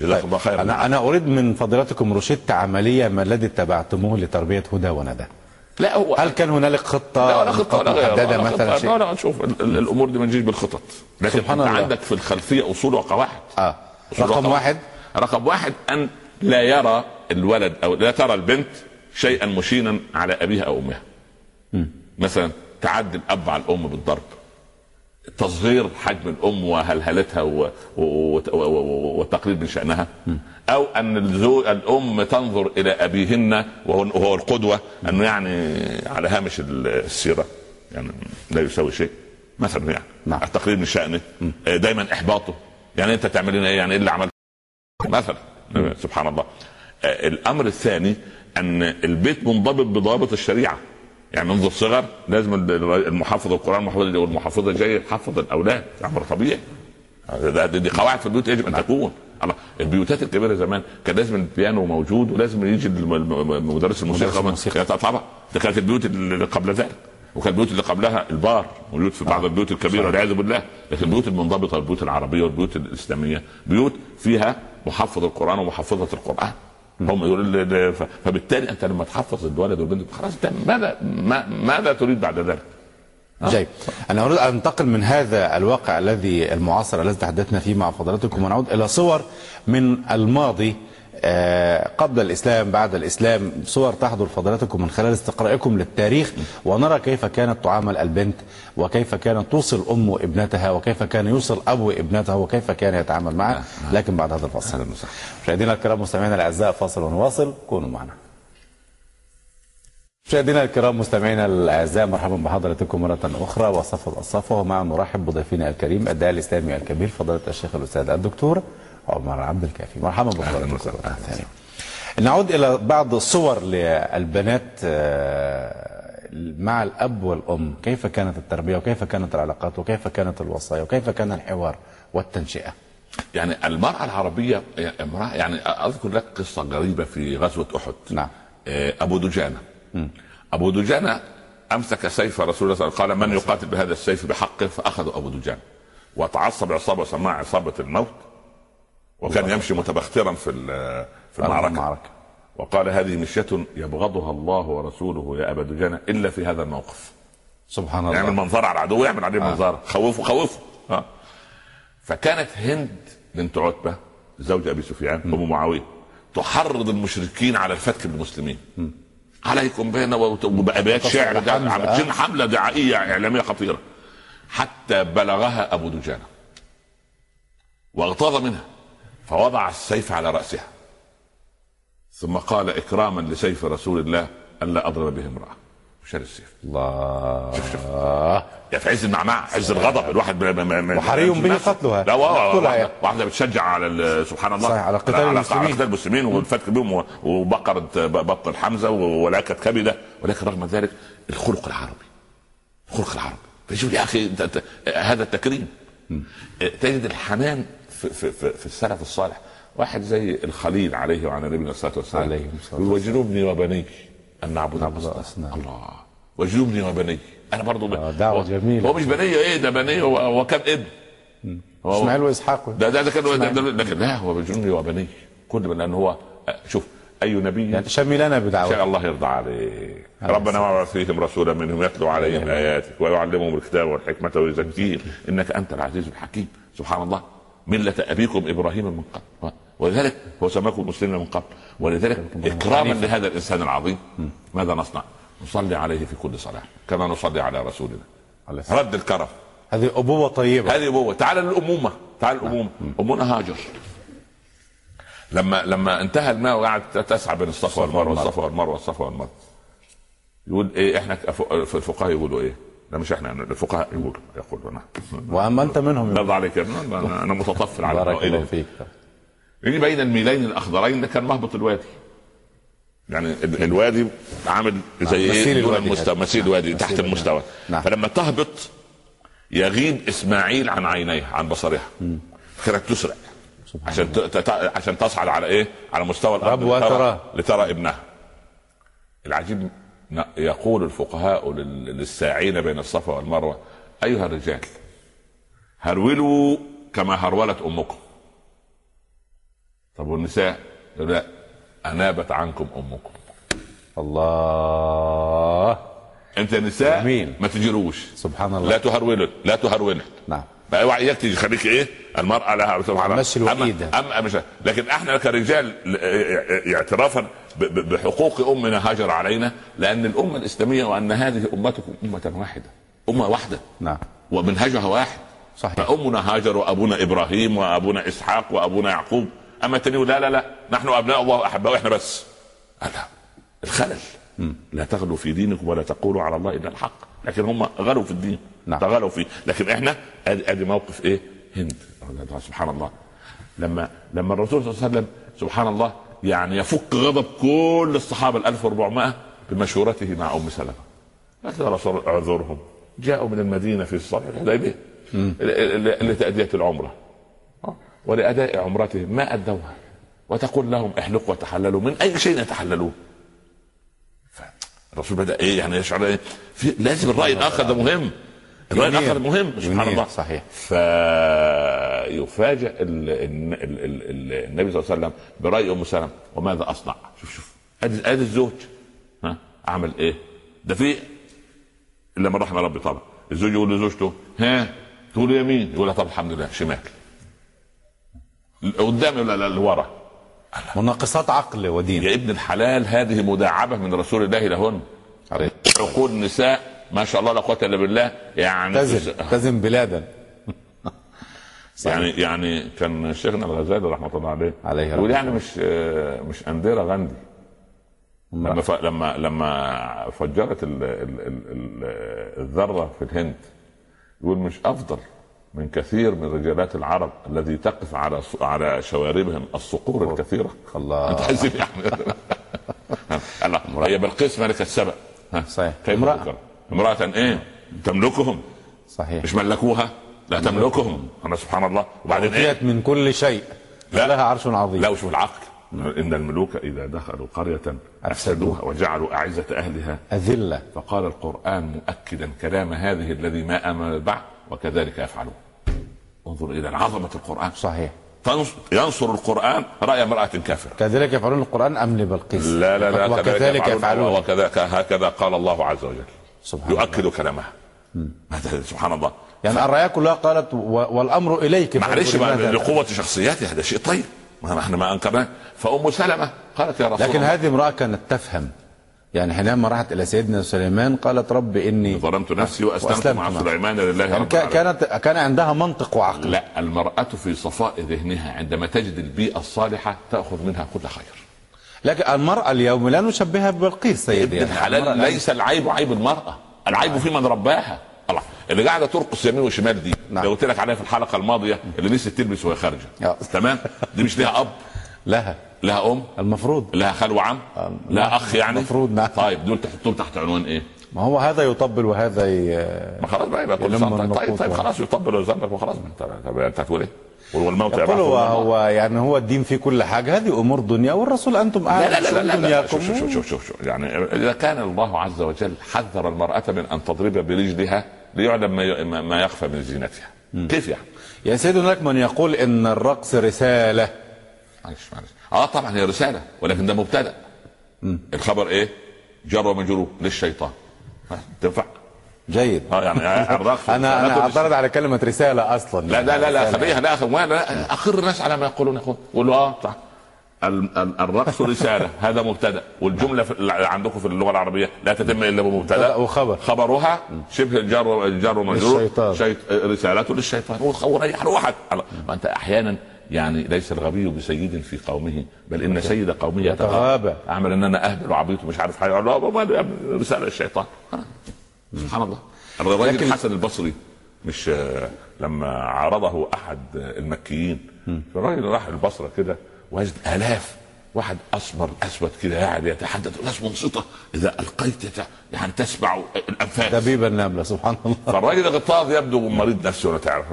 جزاك الله خيرا. أنا أنا أريد من فضيلتكم روشتة عملية ما الذي اتبعتموه لتربية هدى وندى. لا هو هل كان هنالك خطة لا ولا خطة ولا ولا مثلا. شيء لا لا شوف ال- ال- الأمور دي ما تجيش بالخطط. لكن سبحان الله. عندك في الخلفية أصول وقواعد. آه. أصول رقم وقواعد. واحد؟ رقم واحد أن لا يرى الولد أو لا ترى البنت شيئا مشينا على أبيها أو أمها. مثلا تعدي الأب على الأم بالضرب. تصغير حجم الأم وهلهلتها والتقليل من شأنها أو أن الأم تنظر إلى أبيهن وهو القدوة أنه يعني على هامش السيرة يعني لا يساوي شيء مثلا يعني نعم. التقليل من شأنه آه، دايما إحباطه يعني أنت تعمل لنا إيه؟ يعني إيه اللي عملته مثلا سبحان الله. آه، الأمر الثاني أن البيت منضبط بضوابط الشريعة. يعني منذ الصغر لازم المحافظ القرآن محافظ والمحافظة جاي يحفظ الأولاد أمر طبيعي. ده- دي قواعد في البيوت يجب أن تكون. الله البيوتات الكبيرة زمان كان لازم البيانو موجود ولازم يجي مدرس الموسيقى. يعني طبعا. ده كانت البيوت اللي قبل ذلك. وكان البيوت اللي قبلها البار موجود في بعض البيوت الكبيرة والعياذ بالله. لكن البيوت المنضبطة البيوت العربية والبيوت الإسلامية بيوت فيها محفظ القرآن ومحفظه القرآن. هم يقول فبالتالي أنت لما تحفظ الولد والبنت خلاص انت ماذا ما ماذا تريد بعد ذلك؟ جيد أنا أريد أن أنتقل من هذا الواقع الذي المعاصر الذي تحدثنا فيه مع فضلاتكم ونعود إلى صور من الماضي قبل الإسلام بعد الإسلام صور تحضر فضلاتكم من خلال استقرائكم للتاريخ ونرى كيف كانت تعامل البنت وكيف كانت توصل أم ابنتها وكيف كان يوصل أبو ابنته وكيف كان يتعامل معها. لكن بعد هذا الفاصل مشاهدينا الكرام مستمعينا الأعزاء فاصل ونواصل كونوا معنا. مشاهدينا الكرام مستمعينا الأعزاء مرحبا بحضراتكم مرة أخرى وصف الصفوه ومع نرحب بضيفنا الكريم الداعي الإسلامي الكبير فضيلة الشيخ الأستاذ الدكتور عمر عبد الكافي مرحبا ثانية. نعود إلى بعض الصور للبنات آه، مع الأب والأم. كيف كانت التربية وكيف كانت العلاقات وكيف كانت الوصايا وكيف كان الحوار والتنشئة؟ يعني المرأة العربية امرأة يعني أذكر لك قصة غريبة في غزوة أحد. نعم. آه، أبو دجانة. أبو دجانة أمسك سيف رسول الله صلى الله عليه وسلم قال من يقاتل بهذا السيف بحقه؟ فأخذ أبو دجانة. وتعصب عصابة سماها عصابة الموت. وكان يمشي متبخترا في في المعركة. المعركة. وقال هذه مشية يبغضها الله ورسوله يا أبا دجانة إلا في هذا الموقف. سبحان يعمل الله. منظر على العدو يعمل عليه منظر خوفه خوفه. آه. فكانت هند بنت عتبة زوج أبي سفيان أم معاوية تحرض المشركين على الفتك بالمسلمين. عليكم بنا وبأبيات شعر ده حمزة، عملتين حملة دعائية إعلامية خطيرة. حتى بلغها أبو دجانه واغتاظ منها. فوضع السيف على رأسها. ثم قال إكراما لسيف رسول الله الا أضرب به امرأة. شال السيف. الله. يا في عز المعمعة عز الغضب. الواحد وحري به قتلها. لا واحدة, يعني. واحدة بتشجع على سبحان الله. صحيح، على قتال المسلمين. على قتال المسلمين والفتك بهم وبقرة بطن حمزة ولكت كبدة. ولكن رغم ذلك الخلق العربي. الخلق العربي. فشوف يا أنت هذا التكريم. تجد الحنان في, في, في, في السلف الصالح. واحد زي الخليل عليه وعلى نبينا الصلاه والسلام عليه يقول وجنوبني وبني أن نعبد. الأصنام. الله. وجنوبني وبني أنا برضو آه، دعوة جميلة. هو مش بنية إيه ده بنية؟ هو, هو كم ابن. إسماعيل وإسحاق. ده ده, ده كان ده- ده- لكن لا هو بجنبي وبني كل من لأن هو شوف أي نبي يعني شملنا بدعوة. شاء الله يرضى عليك. عليه ربنا وابعث فيهم رسولا منهم يتلو عليهم آياتك ويعلمهم الكتاب والحكمة ويزكيهم إنك أنت العزيز الحكيم. سبحان الله. ملة أبيكم إبراهيم من قبل. ولذلك هو سماكم مسلمين من قبل. ولذلك إكراما لهذا الإنسان العظيم. ماذا نصنع؟ نصلي عليه في كل صلاة كما نصلي على رسولنا. رد الكرم. هذه أبوة طيبة. هذه أبوة. تعال للأمومة. تعال للامومه امنا هاجر. لما لما انتهى الماء وقعدت تسعى بين الصفا والمروة. والصفا والمروة. والصفا والمروة. يقول إيه إحنا الفقهاء يقولوا إيه؟ لا مش إحنا يعني الفقهاء يقولوا يقولوا. أنا وأما أنت منهم نرضى عليك يا ابن، أنا أنا متطفل على بارك الله فيك. يجي بين الميلين الأخضرين ده كان مهبط الوادي. يعني ال- الوادي عامل زي إيه؟ دون الوادي المستوى. مثيل الوادي تحت الوادي. المستوى. نعم. فلما تهبط يغيب إسماعيل عن عينيه عن بصرها. كانت تسرع عشان عشان تصعد على إيه؟ على مستوى الأرض. لترى. لترى ابنها. العجيب يقول الفقهاء لل- للساعين بين الصفا والمروة أيها الرجال هرولوا كما هرولت أمكم. طب والنساء؟ لا أنابت عنكم أمكم. الله أنت نساء جميل. ما تجروش سبحان الله لا تهرولن لا تهرولن نعم بقى اوعى اياك تيجي خليك إيه؟ المرأة لها سبحان الله. أما, أما مش لكن إحنا كرجال اعترافا بحقوق أمنا هاجر علينا لأن الأمة الإسلامية وأن هذه أمتكم أمة واحدة. أمة واحدة. نعم. ومنهجها واحد. صحيح. فأمنا هاجر وابونا إبراهيم وأبونا إسحاق وأبونا يعقوب. أما التاني لا لا لا نحن أبناء الله واحباؤه إحنا بس. لا الخلل. لا تغلوا في دينكم ولا تقولوا على الله الا الحق. لكن هم غلوا في الدين. نعم. تغلوا فيه لكن إحنا ادي موقف إيه؟ هند. سبحان الله. لما لما الرسول صلى الله عليه وسلم سبحان الله يعني يفك غضب كل الصحابة ال 1400 بمشورته مع أم سلمة. قالت يا رسول اعذرهم جاءوا من المدينة في صلح الحديبية. لتأدية العمرة. ولأداء عمرتهم ما أدوها. وتقول لهم احلقوا وتحللوا. من أي شيء يتحللون الرسول بدأ إيه؟ يعني يشعر إيه؟ في لازم الرأي الآخر ده مهم. الرأي الآخر مهم سبحان الله. صحيح. فيفاجئ النبي صلى الله عليه وسلم برأي أم سلمة. وماذا أصنع؟ شوف شوف. أدي أدي الزوج. ها؟ أعمل إيه؟ ده في إلا من رحم ربي طبعا. الزوج يقول لزوجته ها؟ تقول يمين؟ يقول لها طب الحمد لله شمال قدام ولا لورا. مناقصات عقل ودين. يا ابن الحلال هذه مداعبة من رسول الله لهن. عقول النساء ما شاء الله لا قوة إلا بالله يعني تزن تزن بلادا. يعني يعني كان شيخنا الغزالي رحمة الله عليه عليه يقول يعني مش مش أنديرة غاندي لما ف... لما لما فجرت ال... ال... ال... الذرة في الهند يقول مش أفضل. من كثير من رجالات العرب الذي تقف على على شواربهم الصقور الكثيرة. الله. أنت حاسس يعني. هي بلقيس ملكه سبأ صحيح. كيف امرأة. امرأة. إيه؟ تملكهم. صحيح. مش ملكوها؟ لا تملكهم. أنا سبحان الله. وبعدين إيه؟ من كل شيء. لا. لها عرش عظيم. لا وشوف العقل. إن الملوك إذا دخلوا قرية أفسدوها وجعلوا أعزة أهلها. أذلة. فقال القرآن مؤكدا كلام هذه الذي ما امن بعد. وكذلك يفعلون. انظر إلى عظمة القرآن. صحيح. ينصر القرآن رأي امرأة كافرة. كذلك يفعلون القرآن ام لبلقيس لا لا لا وكذلك يفعلون. وكذلك هكذا قال الله عز وجل. سبحان يؤكد الله. كلامها هذا سبحان الله. يعني الرايه كلها قالت والأمر إليك. معلش لقوة شخصياتها هذا شيء طيب. ما إحنا ما أنكرناه. فأم سلمة قالت يا رسول لكن الله. هذه امرأة كانت تفهم. يعني حينما راحت إلى سيدنا سليمان قالت رب إني ظلمت نفسي وأسلمت مع سليمان لله يعني رب العالمين. كانت كان عندها منطق وعقل. لا المرأة في صفاء ذهنها عندما تجد البيئة الصالحة تأخذ منها كل خير. لكن المرأة اليوم لا نشبهها ببلقيس سيدي. ابن الحلال ليس العيب عيب المرأة. العيب في من رباها. الله. اللي قاعدة ترقص يمين وشمال دي نعم. لو قلت لك عليها في الحلقة الماضية اللي نسيت تلبس وهي خارجة. آه. تمام؟ دي مش لها أب. لها. لها أم؟ المفروض. لها خال وعم؟ لها أخ يعني؟ المفروض نعم طيب دول تحطهم تحت عنوان إيه؟ ما هو هذا يطبل وهذا ي... ما خلاص بقى يبقى. طيب طيب و- خلاص يطبل ويزنك وخلاص. انت طب انت هتقول إيه؟ والموت يقول هو, هو يعني هو الدين في كل حاجة. هذه أمور دنيا والرسول أنتم لا اعلم لا لا لا, لا, لا. دنياكم. شوف, شوف, شوف, شوف, شوف. يعني إذا كان الله عز وجل حذر المرأة من أن تضرب برجلها ليعلم ما يخفى من زينتها. كيف يعني؟ يا سيدي هناك من يقول إن الرقص رسالة. معلش معلش. آه طبعا هي رسالة ولكن ده مبتدأ. الخبر إيه؟ جر ومجرور للشيطان. تنفع؟ جيد. آه يعني الرقص أنا أنا أعترض على كلمة رسالة أصلا. لا لا لا لا. خليها لا لا, لا اخر الناس على ما يقولون اخوان قولوا آه صح. ال- ال- الرقص رسالة. هذا مبتدأ. والجملة في عندكم في اللغة العربية لا تتم إلا بمبتدأ. وخبر. خبرها شبه الجر الجر ومجرور. للشيطان. شيط رسالته للشيطان. وريح روحك. ما أنت أحيانا يعني ليس الغبي بسيد في قومه بل إن سيد قومه يتغابى. أعمل إن أنا أهبل وعبيط ومش عارف حاجة رسالة الشيطان آه. سبحان الله. الراجل لكن- الحسن البصري مش آه، لما عارضه أحد المكيين الراجل راح البصرة كده وجد آلاف واحد أسمر أسود كده قاعد يتحدث ناس منصتة إذا ألقيت يت- يعني تسمع الأنفاس. دبيب النملة سبحان الله. فالراجل غطاس يبدو مريض نفسي ولا تعرف.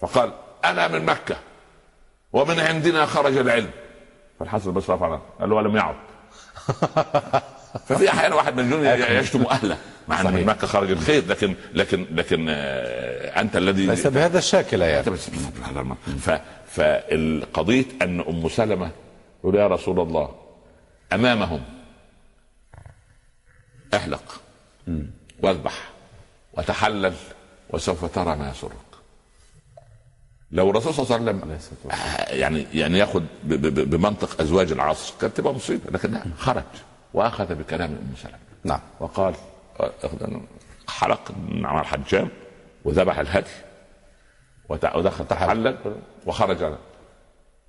فقال أنا من مكة. ومن عندنا خرج العلم. فالحسن البصري رفع. قال له ولم يعد. ففي أحيانا واحد من الجنود يشتم أهله. مع إن من مكة خرج الخير لكن لكن لكن آه، أنت الذي ليس بهذا الشكل يعني. بس فالقضية أن أم سلمة يقول يا رسول الله أمامهم أحلق وأذبح وتحلل وسوف ترى ما يسرك لو الرسول صلى الله عليه وسلم آه، يعني يعني ياخذ بمنطق أزواج العصر كانت تبقى مصيبه لكن لا خرج وأخذ بكلام أم سلمة. نعم. وقال حلق مع الحجام وذبح الهدي ودخل تحلل وخرج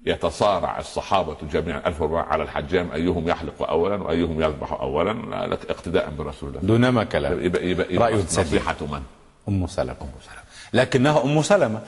يتصارع الصحابة جميعا 1400 على الحجام أيهم يحلق أولا وأيهم يذبح أولا لا لك اقتداء برسول الله دونما كلام. يبقى يبقى, يبقى رأي. نصيحة من؟ أم سلمة. أم سلمة. لكنها أم سلمة.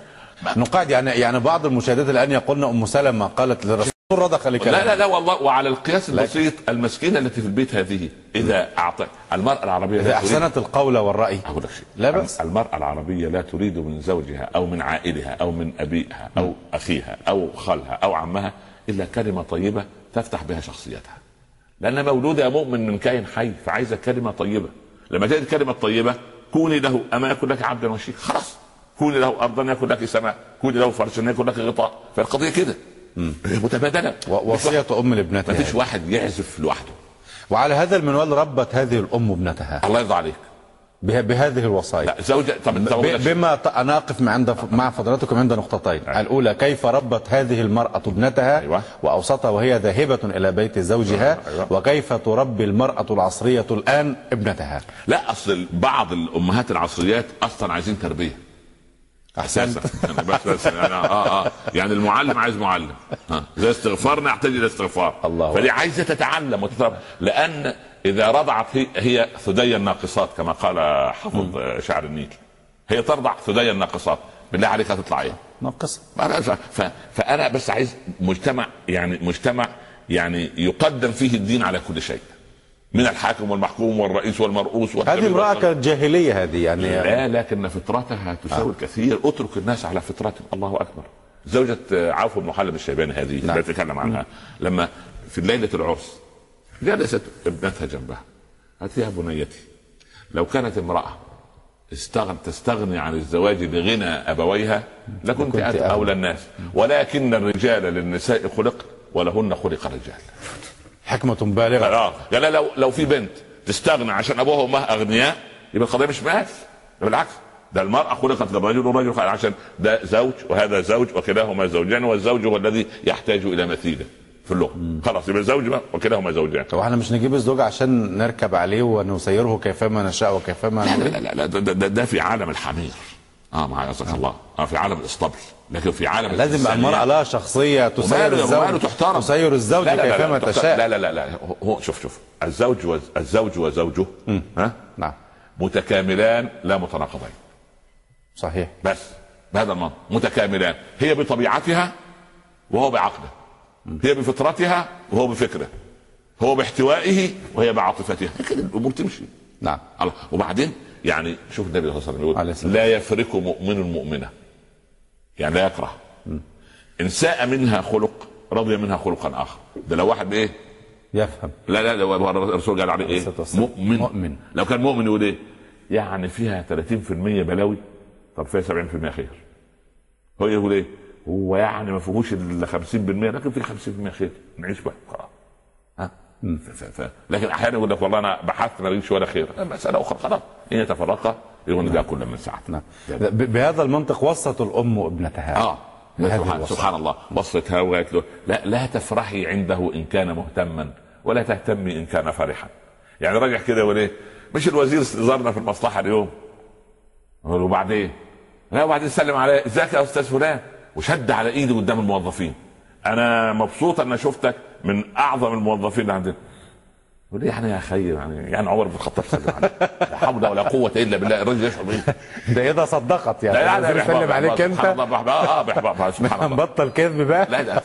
نقاد يعني يعني بعض المشاهدات الآن يقولن أم سلمة قالت للرسول رضخ لكلام لا لا لا والله وعلى القياس البسيط المسكينة التي في البيت هذه إذا أعطى المرأة العربية إذا أحسنت القول والرأي. أقول لك شيء. لا بأس. المرأة العربية لا تريد من زوجها أو من عائلها أو من أبيها أو أخيها أو خالها أو عمها إلا كلمة طيبة تفتح بها شخصيتها. لأن مولودة مؤمن من كائن حي فعايزة كلمة طيبة. لما تجد كلمة طيبة كوني له أما يكون لك عبدا وشيك خلاص. كوني له أرضا يكون لك سماء كوني له فرشا يكون لك غطاء. فالقضية كده. و- وصية أم ما لابنتها فيش واحد يعزف لوحده. وعلى هذا المنوال ربت هذه الأم ابنتها. الله يرضى عليك. به- بهذه الوصايا. لا زوجة طب بما ط- أنا أقف مع عند مع فضلاتكم عند نقطتين. الأولى كيف ربت هذه المرأة ابنتها؟ أيوة. وأوسطها وهي ذاهبة إلى بيت زوجها. أيوة. وكيف تربي المرأة العصرية الآن ابنتها؟ لا أصل بعض الأمهات العصريات أصلا عايزين تربية. احسنت يعني بس بس يعني آه آه. يعني المعلم عايز معلم. ها. زي استغفارنا يحتاج إلى استغفار. الله. فدي عايزة تتعلم وتتربى لأن إذا رضعت هي, هي ثدي الناقصات كما قال حافظ شعر النيل. هي ترضع ثدي الناقصات. بالله عليك هتطلع إيه؟ ناقصة. فأنا بس عايز مجتمع يعني مجتمع يعني يقدم فيه الدين على كل شيء. من الحاكم والمحكوم والرئيس والمرؤوس هذه امرأة كانت جاهليه هذه يعني. لا لكن فطرتها تساوي الكثير. اترك الناس على فطرتهم الله أكبر. زوجة عوف بن محلب الشيباني هذه نعم. لا تتكلم عنها. لما في ليلة العرس جلست ابنتها جنبها. قالت يا بنيتي لو كانت امرأة استغن تستغني عن الزواج لغنى أبويها لكنت لكنت أنت. أولى. الناس. ولكن الرجال للنساء خلق ولهن خلق الرجال. حكمة بالغة. آه لا، لو لو في بنت تستغنى عشان أبوها وأمها أغنياء يبقى القضية مش مقاس بالعكس. ده المرأة خلقت للرجل والرجل خلق عشان ده زوج وهذا زوج وكلاهما زوجان والزوج هو الذي يحتاج إلى مثيله في اللغة. خلاص يبقى زوج بقى وكلاهما زوجان. طب إحنا مش نجيب الزوج عشان نركب عليه ونسيره كيفما نشاء وكيفما لا لا لا, لا ده, ده, ده في عالم الحمير. آه معايا الله. آه في عالم الاسطبل. لكن في عالم لازم المرأة لها شخصية تسير الزوج. تحترم. تسير الزوج لا لا لا كيفما تشاء. لا لا لا لا هو شوف شوف. الزوج وز- الزوج وزوجه ها؟ نعم. متكاملان لا متناقضين. صحيح. بس بهذا المنطق متكاملان. هي بطبيعتها وهو بعقله هي بفطرتها وهو بفكره. هو باحتوائه وهي بعاطفتها. كده الأمور تمشي. نعم. الله. وبعدين يعني شوف النبي صلى الله عليه وسلم يقول. لا يفرق مؤمن مؤمنه يعني لا يكره. إن ساء منها خلق رضي منها خلقا آخر. ده لو واحد إيه؟ يفهم. لا لا ده الرسول قال عليه إيه. مؤمن. مؤمن. لو كان مؤمن يقول إيه؟ يعني فيها 30% بلاوي طب فيها 70% خير. هو يقول إيه؟ هو يعني ما فيهوش إلا 50% لكن في 50% خير. نعيش بقى. خلاص. ها؟ ف- ف- ف- لكن أحيانا يقول لك والله أنا بحثت ما لقيتش ولا خير. مسألة أخرى. خلاص. إن يتفرقا يغني بها كل من سعته نعم. بهذا المنطق وصت الأم ابنتها آه. سبحان. سبحان الله. بصتها وقالت له لا لا تفرحي عنده إن كان مهتما ولا تهتمي إن كان فرحا. يعني راجع كده يقول إيه مش الوزير زارنا في المصلحة اليوم؟ وبعدين؟ لا وبعدين سلم عليه ازيك يا أستاذ فلان. وشد على ايدي قدام الموظفين. أنا مبسوط أن شفتك من أعظم الموظفين اللي عندنا. يقول لي يعني يا خير يعني يعني عمر بن الخطاب سلم عليه لا حول ولا قوة إلا بالله الراجل يشعر بايه ده إذا صدقت يعني. لا لا الوزير لا سلم عليك بحبها آه سبحان الله. نبطل كذب بقى؟ لا لا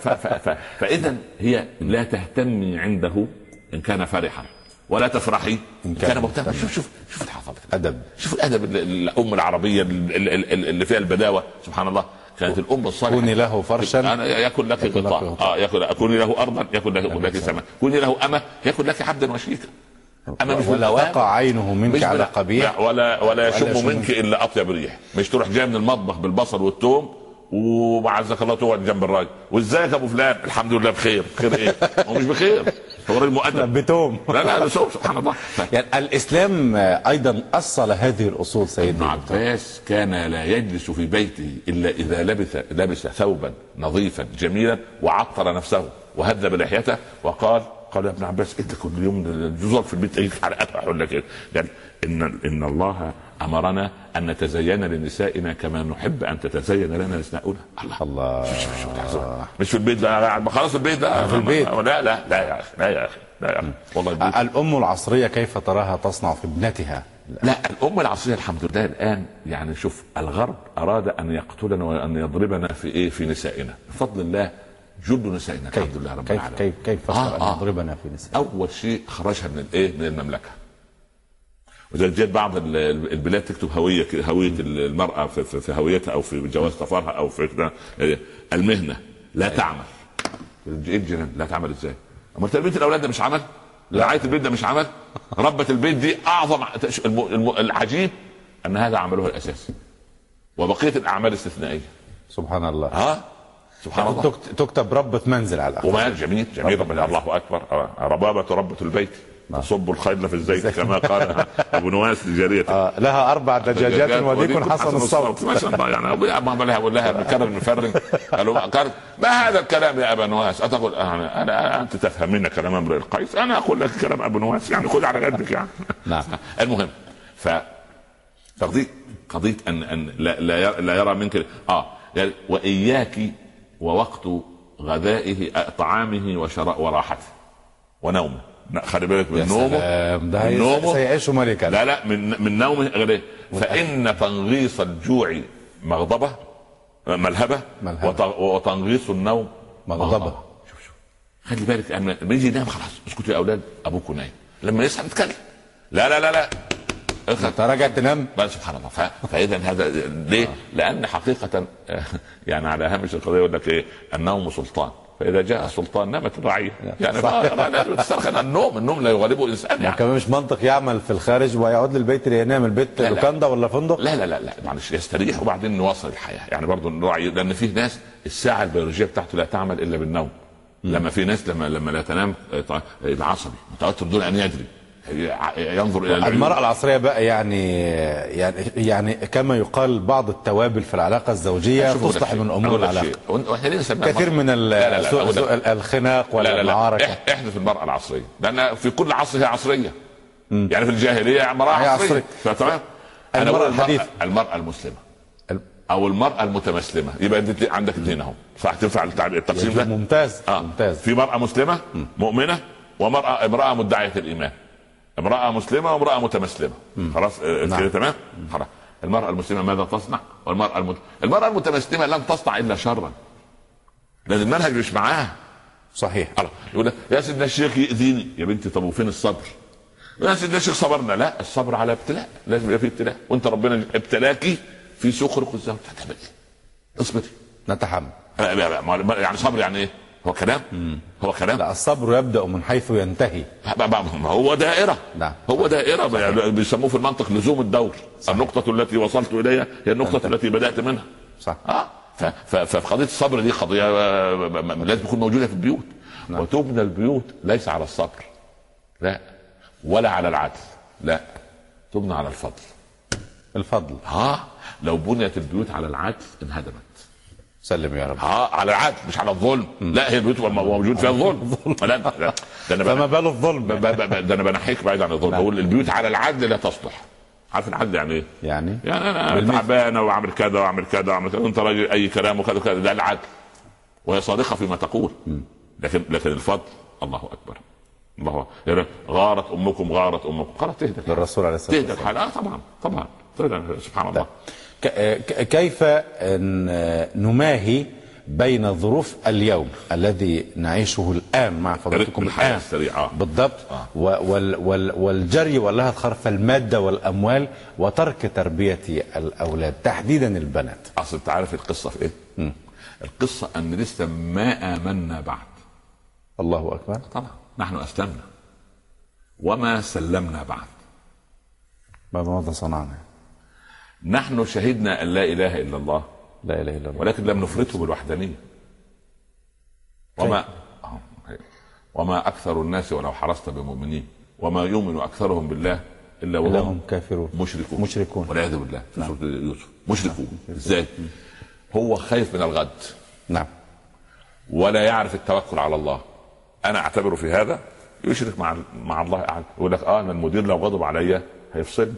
فاذا هي لا تهتمي عنده إن كان فرحا ولا تفرحي إن كان مهتما شوف شوف شوف الحفاظه أدب. شوف الادب ال- ال- الام العربية ال- ال- ال- اللي فيها البداوة سبحان الله. كانت الام الصالحة. كوني له فرشا أنا يكن لك غطاء. آه يكن كوني له ارضا يكن لك لك سماء. كوني له أمة يكن لك عبدا وشريكا. اما مش ولا. تقع عينه منك على قبيح. لا ولا ولا يشم منك إلا أطيب ريح. مش تروح جاي من المطبخ بالبصل والثوم وعزك الله تقعد جنب الراجل. وإزيك يا أبو فلان؟ الحمد لله بخير. خير إيه؟ هو مش بخير. هو راجل مؤدب. بتوم. لا لا سوء سبحان الله. يعني الإسلام أيضا أصل هذه الأصول ابن سيدنا عباس كان لا يجلس في بيته إلا إذا لبس لبس ثوبا نظيفا جميلا وعطر نفسه وهذب لحيته وقال قال يا ابن عباس إنت كل يوم جزر في البيت إيه حلقات ولا كده قال إن إن الله أمرنا أن نتزين لنسائنا كما نحب أن تتزين لنا نساؤنا. الله. الله. مش في البيت؟ لا خلاص البيت لا في البيت. لا لا لا يا أخي لا يا أخي لا يا أخي. والله البيت. الأم العصرية كيف تراها تصنع في ابنتها؟ لا الأمة العصرية الحمد لله الآن يعني شوف الغرب أراد أن يقتلنا وأن يضربنا في إيه؟ في نسائنا. بفضل الله جل نسائنا الحمد لله رب كيف العالمين. كيف كيف آه، فكر أن آه. يضربنا في نساء أول شيء خرجها من الإيه؟ من المملكة. جت بعض ال- ال- البلاد تكتب هوية هوية المرأة في, هويتها أو في جواز سفرها أو في كده. المهنة لا تعمل. إيه الجنان؟ لا تعمل إزاي؟ أمال تربيه الأولاد ده مش عمل؟ رعاية البيت ده مش عمل؟ ربة البيت دي أعظم العجيب أن هذا عملها الأساسي. وبقية الأعمال استثنائية. سبحان الله. ها؟ سبحان الله. تكت- تكتب ربة منزل على الأقل وما جميل جميل. ربنا الله أكبر. آه، ربابة ربة البيت. تصب الخيل في الزيت كما قال ابو نواس لجاريته آه لها أربع دجاجات وديك حسن الصوت. ما شاء الله يعني ما لها بقول لها بكرر المفرن قالوا قال ما هذا الكلام يا أبا نواس؟ أتقول أنا, أنا أنت تفهمين كلام امرئ القيس. أنا أقول لك كلام أبو نواس يعني خذ على قدك يعني. نعم. المهم ف قضيه قضية ان أن لا لا يرى, لا يرى منك آه يعني وإياك ووقت غذائه آه، طعامه وشراء وراحته. ونومه. خلي بالك من نومه ده من نومه. سيعيش ملكا لا لا من من نومه غير؟ فإن تنغيص الجوع مغضبة ملهبة ملهبة. وت- وتنغيص النوم مغضبة. شوف شوف. خلي بالك لما لما يجي ينام خلاص اسكتوا يا أولاد ابوكم نايم. لما يصحى نتكلم لا لا لا لا. أنت راجع تنام؟ سبحان الله. فإذا هذا ليه؟ لأن حقيقة يعني على هامش القضية يقول لك إيه؟ النوم سلطان. فإذا جاء السلطان نامت الرعيه يعني صح. ما- لازم تسترخي النوم النوم لا يغلبه انسان يعني كمان مش منطق يعمل في الخارج ويعود للبيت لينام البيت. لوكاندا ولا فندق؟ لا لا لا لا. معلش يستريح وبعدين نواصل الحياة. يعني برضه نراعي لأن في ناس الساعة البيولوجية بتاعته لا تعمل إلا بالنوم. لما في ناس لما لما لا تنام آه، يبقى عصبي متوتر دون ان يدري ي- ينظر إلى العيون. المرأة العصرية بقى يعني يعني يعني كما يقال بعض التوابل في العلاقة الزوجية شوف أقول لك تصلح. من وإحنا ليه نسميها كثير؟ من لا لا لا الخناق لا لا لا. والمعارك إح- احذف المرأة العصرية. لأن في كل عصر هي عصرية. يعني في هي عصرية. عصرية. فتمام أنا المرأة أقول الحديثة. المرأة المسلمة. ال- أو المرأة المتمسلمة. يبقى أنت عندك اثنين أهو. صح؟ تنفع التقسيم ده؟ ممتاز آه. ممتاز. في مرأة مسلمة مؤمنة ومرأة امرأة مدعية الإيمان. امرأة مسلمة وامرأة متمسلمة. خلاص آه، نعم. كده تمام؟ خلاص. المرأة المسلمة ماذا تصنع؟ والمرأة المت... المرأة المتمسلمة لن تصنع إلا شرا. لأن المنهج مش معاها. صحيح. الله يقول يا سيدنا الشيخ يأذيني. يا بنتي طب وفين الصبر؟ يا سيدنا الشيخ صبرنا. لا الصبر على ابتلاء. لازم يبقى في ابتلاء. وأنت ربنا ابتلاكي في سخرك إيه؟ اصبري. نتحمل. لا، لا، لا، ما- يعني صبر يعني إيه؟ هو كلام؟ هو كلام؟ لا الصبر يبدأ من حيث ينتهي. ما- هو دائرة. نعم. هو دائرة. يعني بيسموه في المنطق لزوم الدور. النقطة التي وصلت إليها هي النقطة التي بدأت منها. صح. آه. ف- فقضية الصبر دي قضية آه، لازم تكون موجودة في البيوت. نعم. وتبنى البيوت ليس على الصبر. لا. ولا على العدل. لا. تبنى على الفضل. الفضل. ها لو بنيت البيوت على العدل انهدمت. سلم يا رب. ها على العدل مش على الظلم. لا هي البيوت موجود فيها الظلم. لا ده أنا فما بال الظلم. ده أنا بنحيك بعيد عن الظلم. بقول البيوت على العدل لا تصلح. عارف العدل يعني إيه؟ يعني؟ يعني أنا. تعبانة وأعمل كذا وأعمل كذا وأعمل كذا. وانت راجل أي كلام وكذا وكذا. ده العدل. وهي صادقة فيما تقول. لكن لكن الفضل الله أكبر. الله. يعني غارت أمكم غارت أمكم. خلاص تهدى. للرسول عليه الصلاة تهدى. الحال آه طبعا طبعا. سبحان الله. ك- ك- كيف ن- نماهي بين ظروف اليوم الذي نعيشه الآن مع الحياة الآن؟ السريعة. بالضبط. وال وال والجري واللهث خرف المادة والأموال وترك تربية الأولاد تحديدا البنات. أصل انت عارف القصة في إيه؟ القصة أن لسه ما آمنا بعد. الله أكبر. طبعا. نحن أسلمنا. وما سلمنا بعد. ماذا صنعنا. نحن شهدنا أن لا إله إلا الله. لا إله إلا الله. ولكن لم نفرطه بالوحدانية. وما آه، وما أكثر الناس ولو حرصت بمؤمنين وما يؤمن أكثرهم بالله إلا وهم كافرون. مشركون. مشركون. والعياذ بالله. في سورة يوسف. مشركون. إزاي؟ هو خايف من الغد. نعم. ولا يعرف التوكل على الله. أنا أعتبره في هذا يشرك مع مع الله. يقول لك آه أنا المدير لو غضب عليا هيفصلني.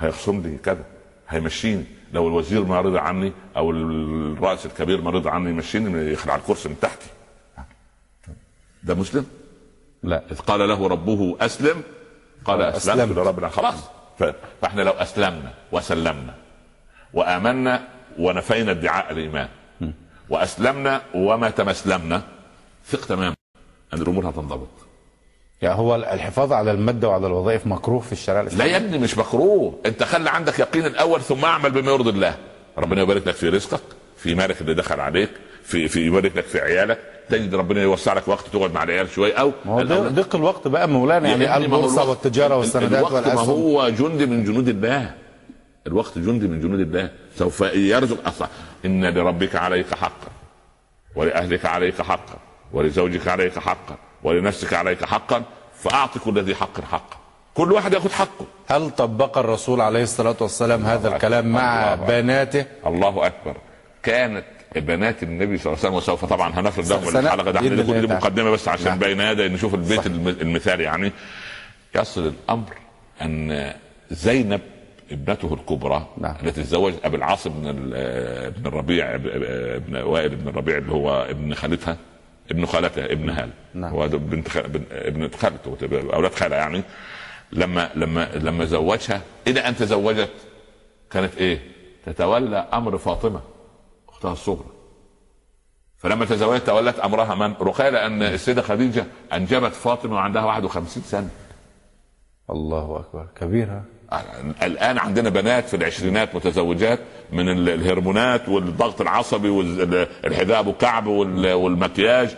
هيخصم لي كذا. هيمشيني. لو الوزير ما رضى عني أو الرئيس الكبير ما رضى عني يمشيني يخلع الكرسي من تحتي. ده مسلم؟ لا. إذ قال له ربه أسلم. قال أسلمت. أسلمت. لرب العالمين. خلاص. فإحنا لو أسلمنا وسلمنا وآمنا ونفينا ادعاء الإيمان وأسلمنا وما تمسلمنا ثق تماما أن الأمور هتنضبط. يعني هو الحفاظ على المادة وعلى الوظائف مكروه في الشريعة لا الإسلامية. يا ابني مش مكروه. انت خلي عندك يقين الأول ثم اعمل بما يرضي الله. ربنا يبارك لك في رزقك في مالك اللي دخل عليك في في يبارك لك في عيالك. تجد ربنا يوسع لك وقت تقعد مع العيال شوية أو. ضيق الوقت بقى مولانا يعني ابني ما هو البورصة الوقت- والتجارة ال- والسندات الوقت ما هو جندي من جنود الله. الوقت جندي من جنود الله. سوف يرزق أصلا إن لربك عليك حقا ولأهلك عليك حقا ولزوجك عليك حقا ولنفسك عليك حقا فاعط كل ذي حق حقه كل واحد ياخذ حقه هل طبق الرسول عليه الصلاة والسلام هذا أكبر. الكلام مع الله بناته الله أكبر كانت بنات النبي صلى الله عليه وسلم وسوف طبعا هنفرد لهم الحلقة ده دي. مقدمة بس عشان نعم. بين يدي نشوف البيت صح. الم- المثالي يعني يصل الأمر أن زينب ابنته الكبرى نعم. التي تزوج ابي العاص بن بن الربيع ابن وائل بن الربيع اللي هو ابن خالتها ابن خالتها ابن هال نعم. هو بنت خال... بن- ابن خالته أولاد خالها يعني لما لما لما زوجها إلى ان تزوجت كانت إيه؟ تتولى أمر فاطمة أختها الصغرى فلما تزوجت تولت أمرها من؟ رقيه لأن السيدة خديجة أنجبت فاطمة وعندها 51 سنة الله أكبر كبيرة الآن عندنا بنات في العشرينات متزوجات من ال- الهرمونات والضغط العصبي والحذاء ابو كعب وال- والمكياج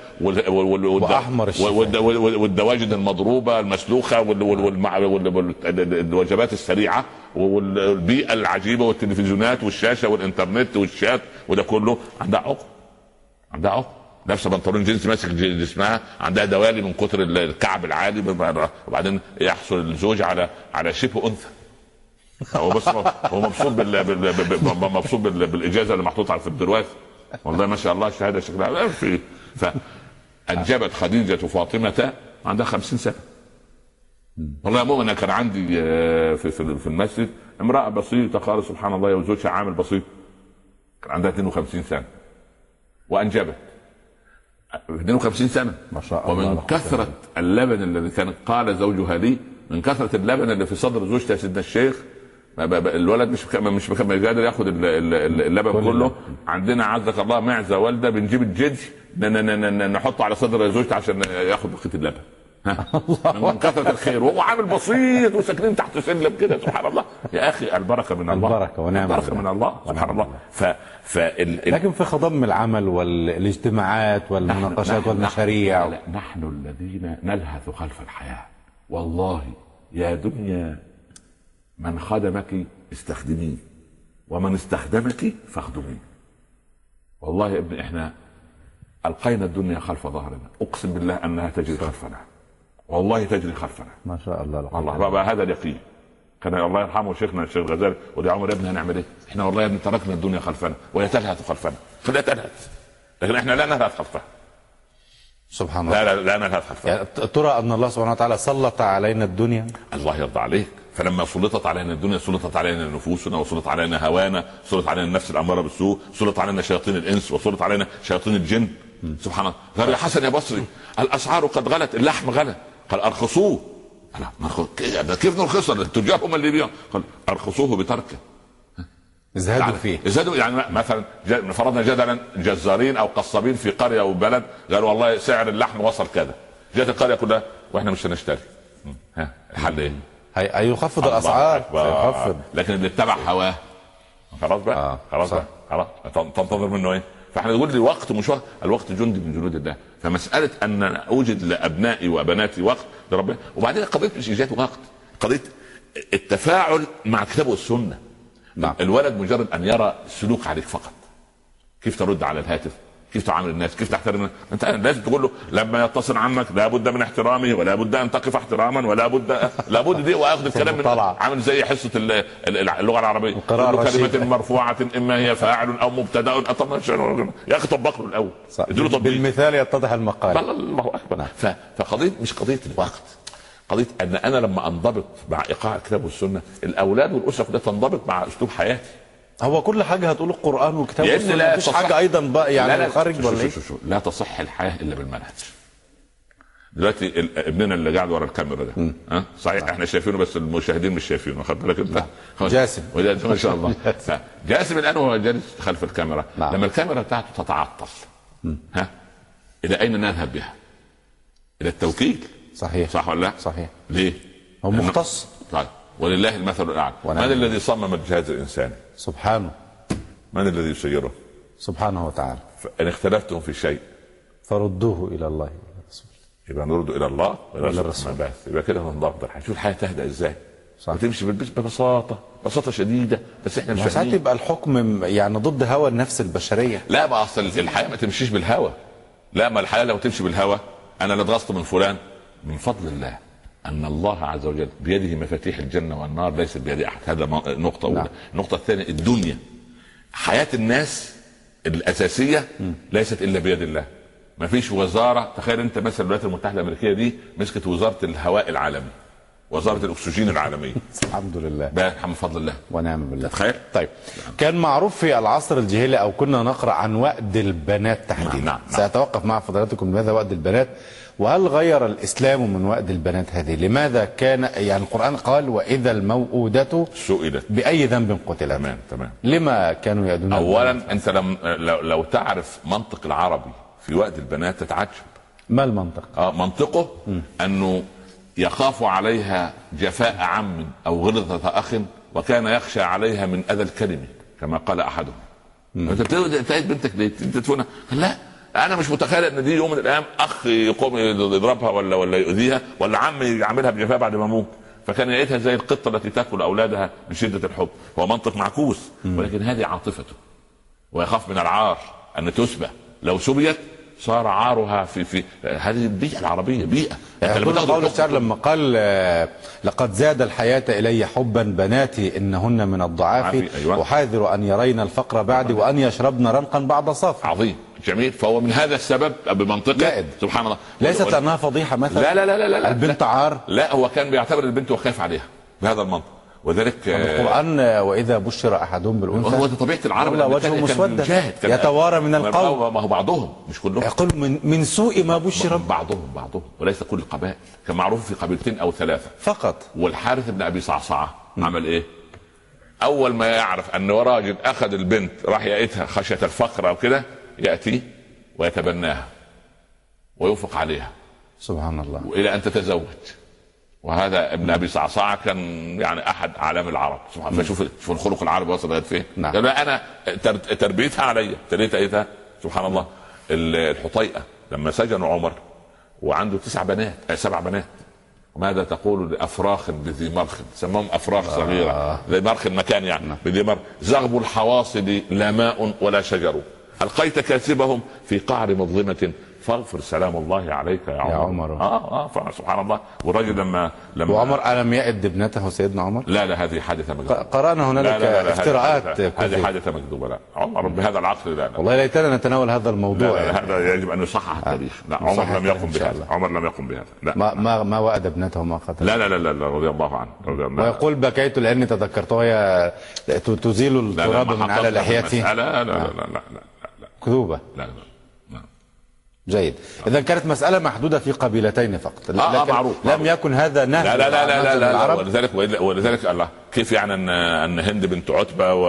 والدواجن المضروبة المسلوخة وال- وال- والمع- وال- وال- الوجبات السريعة والبيئة العجيبة والتلفزيونات والشاشة والإنترنت والشات وده كله عندها عقم. عندها عقم. لابسه بنطلون جينز ماسك جسمها عندها دوالي من كتر ال- الكعب العالي وبعدين يحصل الزوج على على شبه أنثى. هو بس هو مبسوط بال... بال... مبسوط بال... بالإجازة اللي محطوطة في البرواز والله ما شاء الله الشهادة شكلها في. فأنجبت خديجة فاطمة عندها خمسين سنة. والله يا مؤمن أنا كان عندي آه، في في المسجد امرأة بسيطة خالص سبحان الله وزوجها عامل بسيط. كان عندها 52 سنة. وأنجبت. 52 سنة. ما شاء الله. ومن كثرة اللبن الذي كان قال زوجها لي من كثرة اللبن اللي في صدر زوجتها سيدنا الشيخ الولد مش مك- مش مك- مش قادر ياخد ال- ال- ال- اللبن كل كله. اللبن. عندنا عزك الله معزة والدة بنجيب الجدي نحطه على صدر زوجته عشان ياخد بقيه اللبن. ها؟ من كثرة الخير. وهو عامل بسيط وساكنين تحت سلم كده سبحان الله. يا أخي البركة من الله. البركة ونعم البركة. من الله سبحان الله. ف فال ال- لكن في خضم العمل والاجتماعات والمناقشات نحن- والمشاريع. لا، نحن الذين نلهث خلف الحياة. والله يا دنيا. من خدمك استخدميه ومن استخدمك فاخدميه. والله يا ابني إحنا ألقينا الدنيا خلف ظهرنا أقسم بالله أنها تجري خلفنا. والله تجري خلفنا. ما شاء الله والله بقى هذا اليقين. كان الله يرحمه شيخنا الشيخ الغزالي وده يا عمر يا ابني هنعمل إيه؟ إحنا والله يا ابني تركنا الدنيا خلفنا وهي تلهث خلفنا خليها تلهث. لكن إحنا لا نلهث خلفها. سبحان الله. لا لا لا نلهث خلفها. يعني ترى أن الله سبحانه وتعالى سلط علينا الدنيا؟ الله يرضى عليك. فلما سلطت علينا الدنيا سلطت علينا نفوسنا وسلط علينا هوانا سلط علينا النفس الأمارة بالسوء سلط علينا شياطين الإنس وسلط علينا شياطين الجن. سبحان الله. قال يا حسن يا بصري الأسعار قد غلت اللحم غلى. قال أرخصوه. قال ده كيف نرخصه؟ التجار هم اللي يبيعوا قال أرخصوه بتركه. ازهدوا يعني فيه. زادوا يعني مثلا فرضنا جدلا جزارين أو قصابين في قرية أو بلد قالوا والله سعر اللحم وصل كذا. جت القرية كلها وإحنا مش هنشتري. ها الحل إيه؟ هي- هيخفض أكبر. هيخفض لكن اللي اتبع هواه. خلاص بقى. آه، خلاص صح. بقى. خلاص تن- تنتظر منه إيه؟ فإحنا نقول لي وقت مش وقت الوقت جندي من جنود الله. فمسألة أن أنا أوجد لأبنائي وبناتي وقت لربنا وبعدين قضية مش إيجاد وقت. قضية التفاعل مع الكتاب والسنة. نعم. الولد مجرد أن يرى سلوك عليك فقط. كيف ترد على الهاتف؟ كيف تعامل الناس؟ كيف تحترم الناس؟ أنت لازم تقول له لما يتصل عنك لابد من احترامه ولا بد أن تقف احتراما ولا بد لابد دي. وأخذ الكلام من. عامل زي حصة ال- ال- اللغة العربية. كل كلمة. مرفوعة إما هي فاعل أو مبتدأ. طب يا أخي طبق له الأول. صح. اديله تطبيق. بالمثال يتضح المقال. الله أكبر. ف- فقضية مش قضية الوقت. قضية أن أنا لما أنضبط مع إيقاع الكتاب والسنة الأولاد والأسرة كلها تنضبط مع أسلوب حياتي. هو كل حاجة هتقول القرآن والكتاب والسنة لا مفيش تصح- حاجة أيضا بقى يعني لا لا خارج ولا إيه. لا تصح الحياة إلا بالمنهج دلوقتي ابننا اللي قاعد ورا الكاميرا ده ها صحيح إحنا شايفينه بس المشاهدين مش شايفينه واخد بالك أنت. جاسم. ما شاء الله جاسم الآن وهو جالس خلف الكاميرا نعم. لما الكاميرا بتاعته تتعطل ها إلى أين نذهب بها؟ إلى التوكيل صحيح صح ولا لا؟ صحيح ليه؟ هو مختص طيب ولله المثل الأعلى. من الذي صمم الجهاز الانساني؟ سبحانه. من الذي يسيره؟ سبحانه وتعالى. فإن اختلفتم في شيء. فردوه إلى الله. يبقى نرد إلى الله وإلى الرسول. بس. يبقى كده هنضبط الحياة شوف الحياة تهدى إزاي. صح. وتمشي ببساطة. بساطة شديدة. بس إحنا مش ساعات يبقى الحكم يعني ضد هوى النفس البشرية. لا ما أصل الحياة ما تمشيش بالهوى. لا ما الحياة لو تمشي بالهوى. أنا اللي اتغصت من فلان. من فضل الله. أن الله عز وجل بيده مفاتيح الجنة والنار ليست بيد أحد. هذا نقطة أولى. نعم. النقطة الثانية الدنيا. حياة الناس الأساسية ليست إلا بيد الله. ما فيش وزارة. تخيل أنت مثلا الولايات المتحدة الأمريكية دي مسكت وزارة الهواء العالمي وزارة الأكسجين العالميه الحمد لله. بقى من فضل الله. ونعم بالله. تخيل طيب. كان معروف في العصر الجاهلي أو كنا نقرأ عن وأد البنات تحديدا. نعم، نعم. ساتوقف مع فضلاتكم لماذا وأد البنات؟ وهل غير الإسلام من وأد البنات هذه؟ لماذا كان يعني القرآن قال وإذا الموءودة سئلت. بأي ذنب قتلت؟ تمام تمام. لما كانوا يأدون اولا البنات؟ أنت لم لو, لو تعرف منطق العربي في وقت البنات تتعجب. ما المنطق؟ آه منطقه أنه يخاف عليها جفاء عم أو غلظة أخ وكان يخشى عليها من أذى الكلمة كما قال أحدهم. أنت تايد بنتك ليه؟ تدفنها لا أنا مش متخيل إن دي يوم من الأيام أخ يقوم يضربها ولا ولا يؤذيها ولا عم يعملها بجفاء بعد ما أموت فكان يعيدها زي القطة التي تأكل أولادها من شده الحب. هو منطق معكوس ولكن هذه عاطفته. ويخاف من العار أن تسبى لو سبيت صار عارها في في هذه البيئة العربية بيئة. انت لما قال آه، لقد زاد الحياة إلي حبا بناتي إنهن من الضعاف أيوة. أحاذر أن يرين الفقر بعدي وأن يشربن رمقا بعد صف عظيم. جميل. فهو من هذا السبب بمنطقه. سبحان الله. ليست لأنها فضيحة مثلا. لا لا لا لا لا البنت عار. لا هو كان بيعتبر البنت وخايف عليها بهذا المنطق. وذلك آه، القرآن آه، وإذا بشر أحدهم هو بالأنثى ده طبيعة العرب وجهه مسودا. يتوارى من القوم. ما هو بعضهم مش كلهم. يقول من من سوء ما بشر. بعضهم بعضهم. وليس كل القبائل. كان معروف في قبيلتين أو ثلاثة. فقط. والحارث بن أبي صعصعة عمل إيه؟ أول ما يعرف أن راجل أخذ البنت راح يأتها خشية الفقر أو كده يأتي ويتبناها وينفق عليها سبحان الله. وإلى أن تتزوج. وهذا ابن أبي صعصعة كان يعني أحد أعلام العرب. سبحان الله. فشوف شوف الخلق العربي وصل لغايه فين. نعم. لا أنا تر- تربيتها عليا تربيتها سبحان الله. ال- الحطيئة. لما سجنوا عمر وعنده تسع بنات آه، سبع بنات. ماذا تقول لأفراخ بذي مرخ؟ سموهم أفراخ صغيرة. ذي مرخ المكان يعني. بذي مرخ. زغب الحواصل لا ماء ولا شجر. القيت كاسبهم في قعر مظلمه فاغفر سلام الله عليك يا عمر, عمر. آه آه سبحان الله والرجل لما لما وعمر ألم يئد ابنته سيدنا عمر لا لا هذه حادثه مكذوبه قرأنا هنالك لا لا لا, لا هذه افتراءات حادثة- هذه. حادثه مكذوبه لا عمر بهذا العقل لا لا والله ليتنا نتناول هذا لا, الموضوع لا, يعني. هذا يجب ان يصحح التاريخ لا عمر لم يقم بهذا. عمر لم يقم بهذا لا ما ما ما وأد ابنته وما قتل لا لا لا لا, لا رضي الله عنه رضي الله ويقول بكيت لاني تذكرت وهي ت- تزيل لا لا التراب ما من على المسألة. لا لا لا لا لا لا لا لا. جيد. إذا كانت مسألة محدودة في قبيلتين فقط. آه، آه، معروف، لم معروف. يكن هذا نهج لا لا لا لا لا, لا, لا ولذلك ولذلك الله كيف يعني أن أن هند بنت عتبة و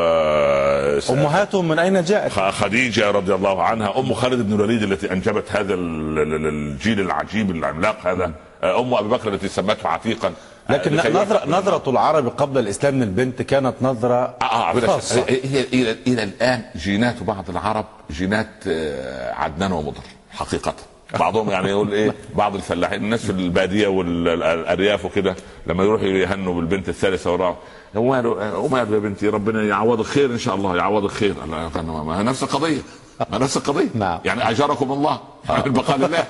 أمهاتهم من أين جاءت؟ خديجة رضي الله عنها أم خالد بن الوليد التي أنجبت هذا ال- ال- الجيل العجيب العملاق هذا أم أبي بكر التي سمته عتيقا. لكن لكي نظرة نظرة العرب قبل الإسلام للبنت كانت نظرة بلا خاصة. شك. هي إلى إلى الآن جينات بعض العرب جينات آه، عدنان ومضر حقيقة بعضهم يعني يقول إيه بعض الفلاحين الناس في البادية والأرياف وكده لما يروحوا يهنوا بالبنت الثالثة والرابعه وماله وماله يا بنتي ربنا يعوضك خير إن شاء الله يعوضك خير نفس القضية نفس القضية نعم. يعني اجركم الله البقاء لله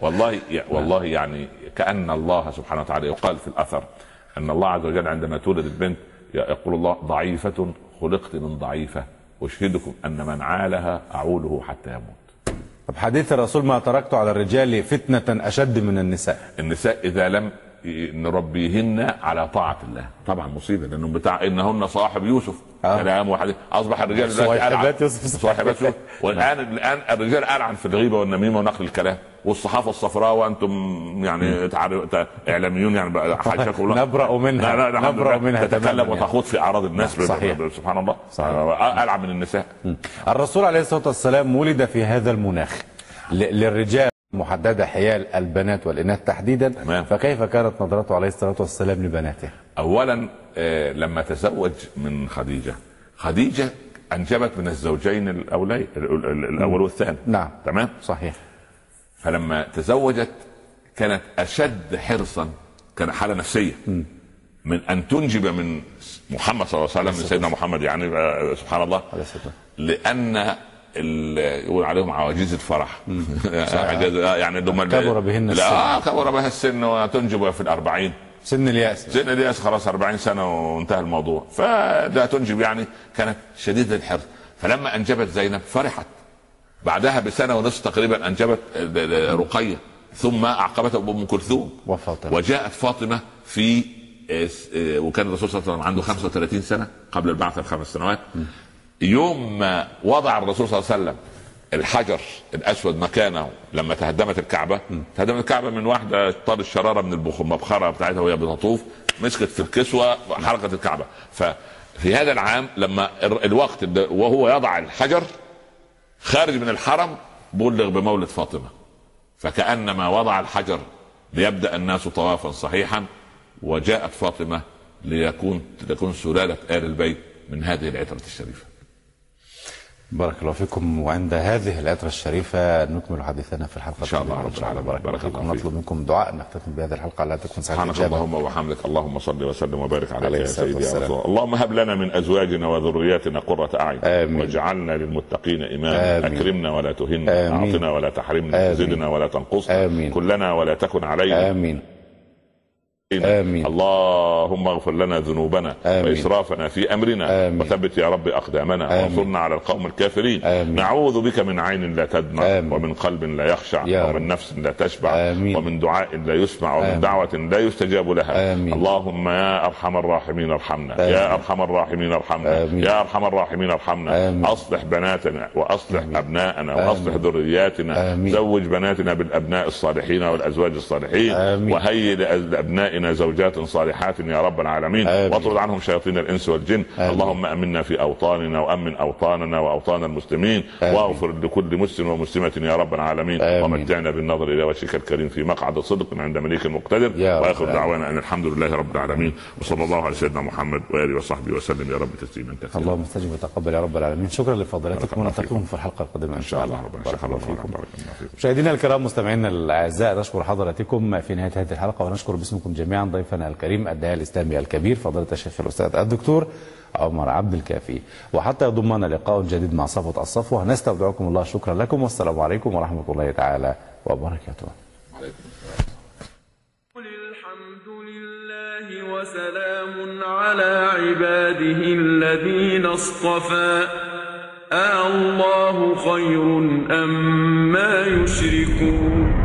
والله والله يعني كأن الله سبحانه وتعالى يقال في الأثر أن الله عز وجل عندما تولد البنت يقول الله ضعيفة خلقت من ضعيفة أشهدكم أن من عالها اعوله حتى يموت. طب حديث الرسول ما تركت على الرجال فتنة أشد من النساء. النساء إذا لم نربيهن على طاعة الله طبعا مصيبة لانهم بتاع إنهن صاحب يوسف آه. كلام واحد أصبح الرجال صاحبات. يوسف. صاحبات يوسف والآن الآن الرجال العن في الغيبة والنميمة ونقل الكلام والصحافة الصفراء وأنتم يعني تعرف تع- إعلاميون يعني حاشاكم الله نبرأ منها. لا لا نبرأ. منها تتكلم يعني. وتخوض في أعراض الناس صحيح. سبحان الله صحيح. آه، العن من النساء الرسول عليه الصلاة والسلام ولد في هذا المناخ للرجال محددة حيال البنات والإناث تحديدا تمام. فكيف كانت نظرته عليه الصلاة والسلام لبناته؟ اولا آه، لما تزوج من خديجة. خديجة أنجبت من الزوجين الاولين ال- ال- الأول والثاني. نعم. تمام؟ صحيح. فلما تزوجت كانت أشد حرصا كان حالة نفسية. من أن تنجب من محمد صلى الله عليه وسلم من سيدنا محمد يعني آه، سبحان الله. عليه يقول عليهم عواجيز الفرح. آه، يعني هم كبر بهن لا السن. آه كبر بها السن وتنجب في الأربعين. سن اليأس. سن اليأس خلاص 40 سنة وانتهى الموضوع. فده تنجب يعني كانت شديدة الحرص. فلما أنجبت زينب فرحت. بعدها بسنة ونصف تقريبا أنجبت رقية. ثم اعقبتها أم كلثوم. وفاطمة. وجاءت فاطمة في وكان الرسول صلى الله عليه وسلم عنده 35 سنة قبل البعثه بخمس سنوات. يوم ما وضع الرسول صلى الله عليه وسلم الحجر الأسود مكانه لما تهدمت الكعبة تهدمت الكعبة من واحدة طار الشرارة من المبخره بتاعتها وهي بتطوف مسكت في الكسوة حرقت الكعبة. ففي هذا العام لما ال- الوقت وهو يضع الحجر خارج من الحرم بلغ بمولد فاطمة. فكأنما وضع الحجر ليبدأ الناس طوافا صحيحا وجاءت فاطمة ليكون تكون سلالة آل البيت من هذه العترة الشريفة. بارك الله فيكم وعند هذه العطرة الشريفة نكمل حديثنا في الحلقة إن شاء الله. رب العالمين. بارك بارك الله فيكم فيك. نطلب منكم دعاء نختتم بهذه الحلقة لا تكون سبحانك. اللهم وبحمدك اللهم صل وسلم وبارك عليك يا سيدي يا. رسول الله اللهم هب لنا من أزواجنا وذرياتنا قرة آمين. واجعلنا للمتقين إماما آمين. أكرمنا ولا تهنا. أعطنا ولا تحرمنا. زدنا ولا تنقصنا. كلنا ولا تكن علينا آمين آمين. اللهم اغفر لنا ذنوبنا آمين. وإسرافنا في أمرنا آمين. وثبت يا رب أقدامنا آمين. وانصرنا على القوم الكافرين آمين. نعوذ بك من عين لا تدمع آمين. ومن قلب لا يخشع يا رب. ومن نفس لا تشبع آمين. ومن دعاء لا يسمع ومن آمين. دعوة لا يستجاب لها آمين. اللهم يا أرحم الراحمين ارحمنا آمين. يا أرحم الراحمين ارحمنا آمين. يا أرحم الراحمين ارحمنا آمين. أصلح بناتنا وأصلح أبناءنا آمين. واصلح ذرياتنا آمين. زوج بناتنا بالأبناء الصالحين والأزواج الصالحين آمين. وهيئ لابنائنا زوجات صالحات يا رب العالمين. آمين. واطرد عنهم شياطين الإنس والجن. آمين. اللهم آمنا في أوطاننا وأمن أوطاننا وأوطان المسلمين. آمين. واغفر لكل مسلم ومسلمة يا رب العالمين. آمين. ومتعنا بالنظر إلى وجهك الكريم في مقعد صدق عند مليك مقتدر وآخر. دعوانا أن الحمد لله رب العالمين. وصلى الله على سيدنا محمد وآله وصحبه وسلم يا رب تسليما كثيرا. اللهم استجب وتقبل يا رب العالمين. شكرا لفضيلتكم. ونلتقيكم في الحلقة القادمة إن شاء الله. بارك الله فيكم. مشاهدينا الكرام مستمعينا الأعزاء نشكر حضراتكم في نهاية هذه الحلقة ونشكر باسمكم جميعا. ضيفنا الكريم الداعيه الإسلامي الكبير فضيلة الشيخ الأستاذ الدكتور عمر عبد الكافي. وحتى يضمنا لقاء جديد مع صفوة الصفوه نستودعكم الله شكرا لكم والسلام عليكم ورحمة الله تعالى وبركاته. قل الحمد لله وسلام على عباده الذين اصطفى. آه الله خير أم ما يشركون.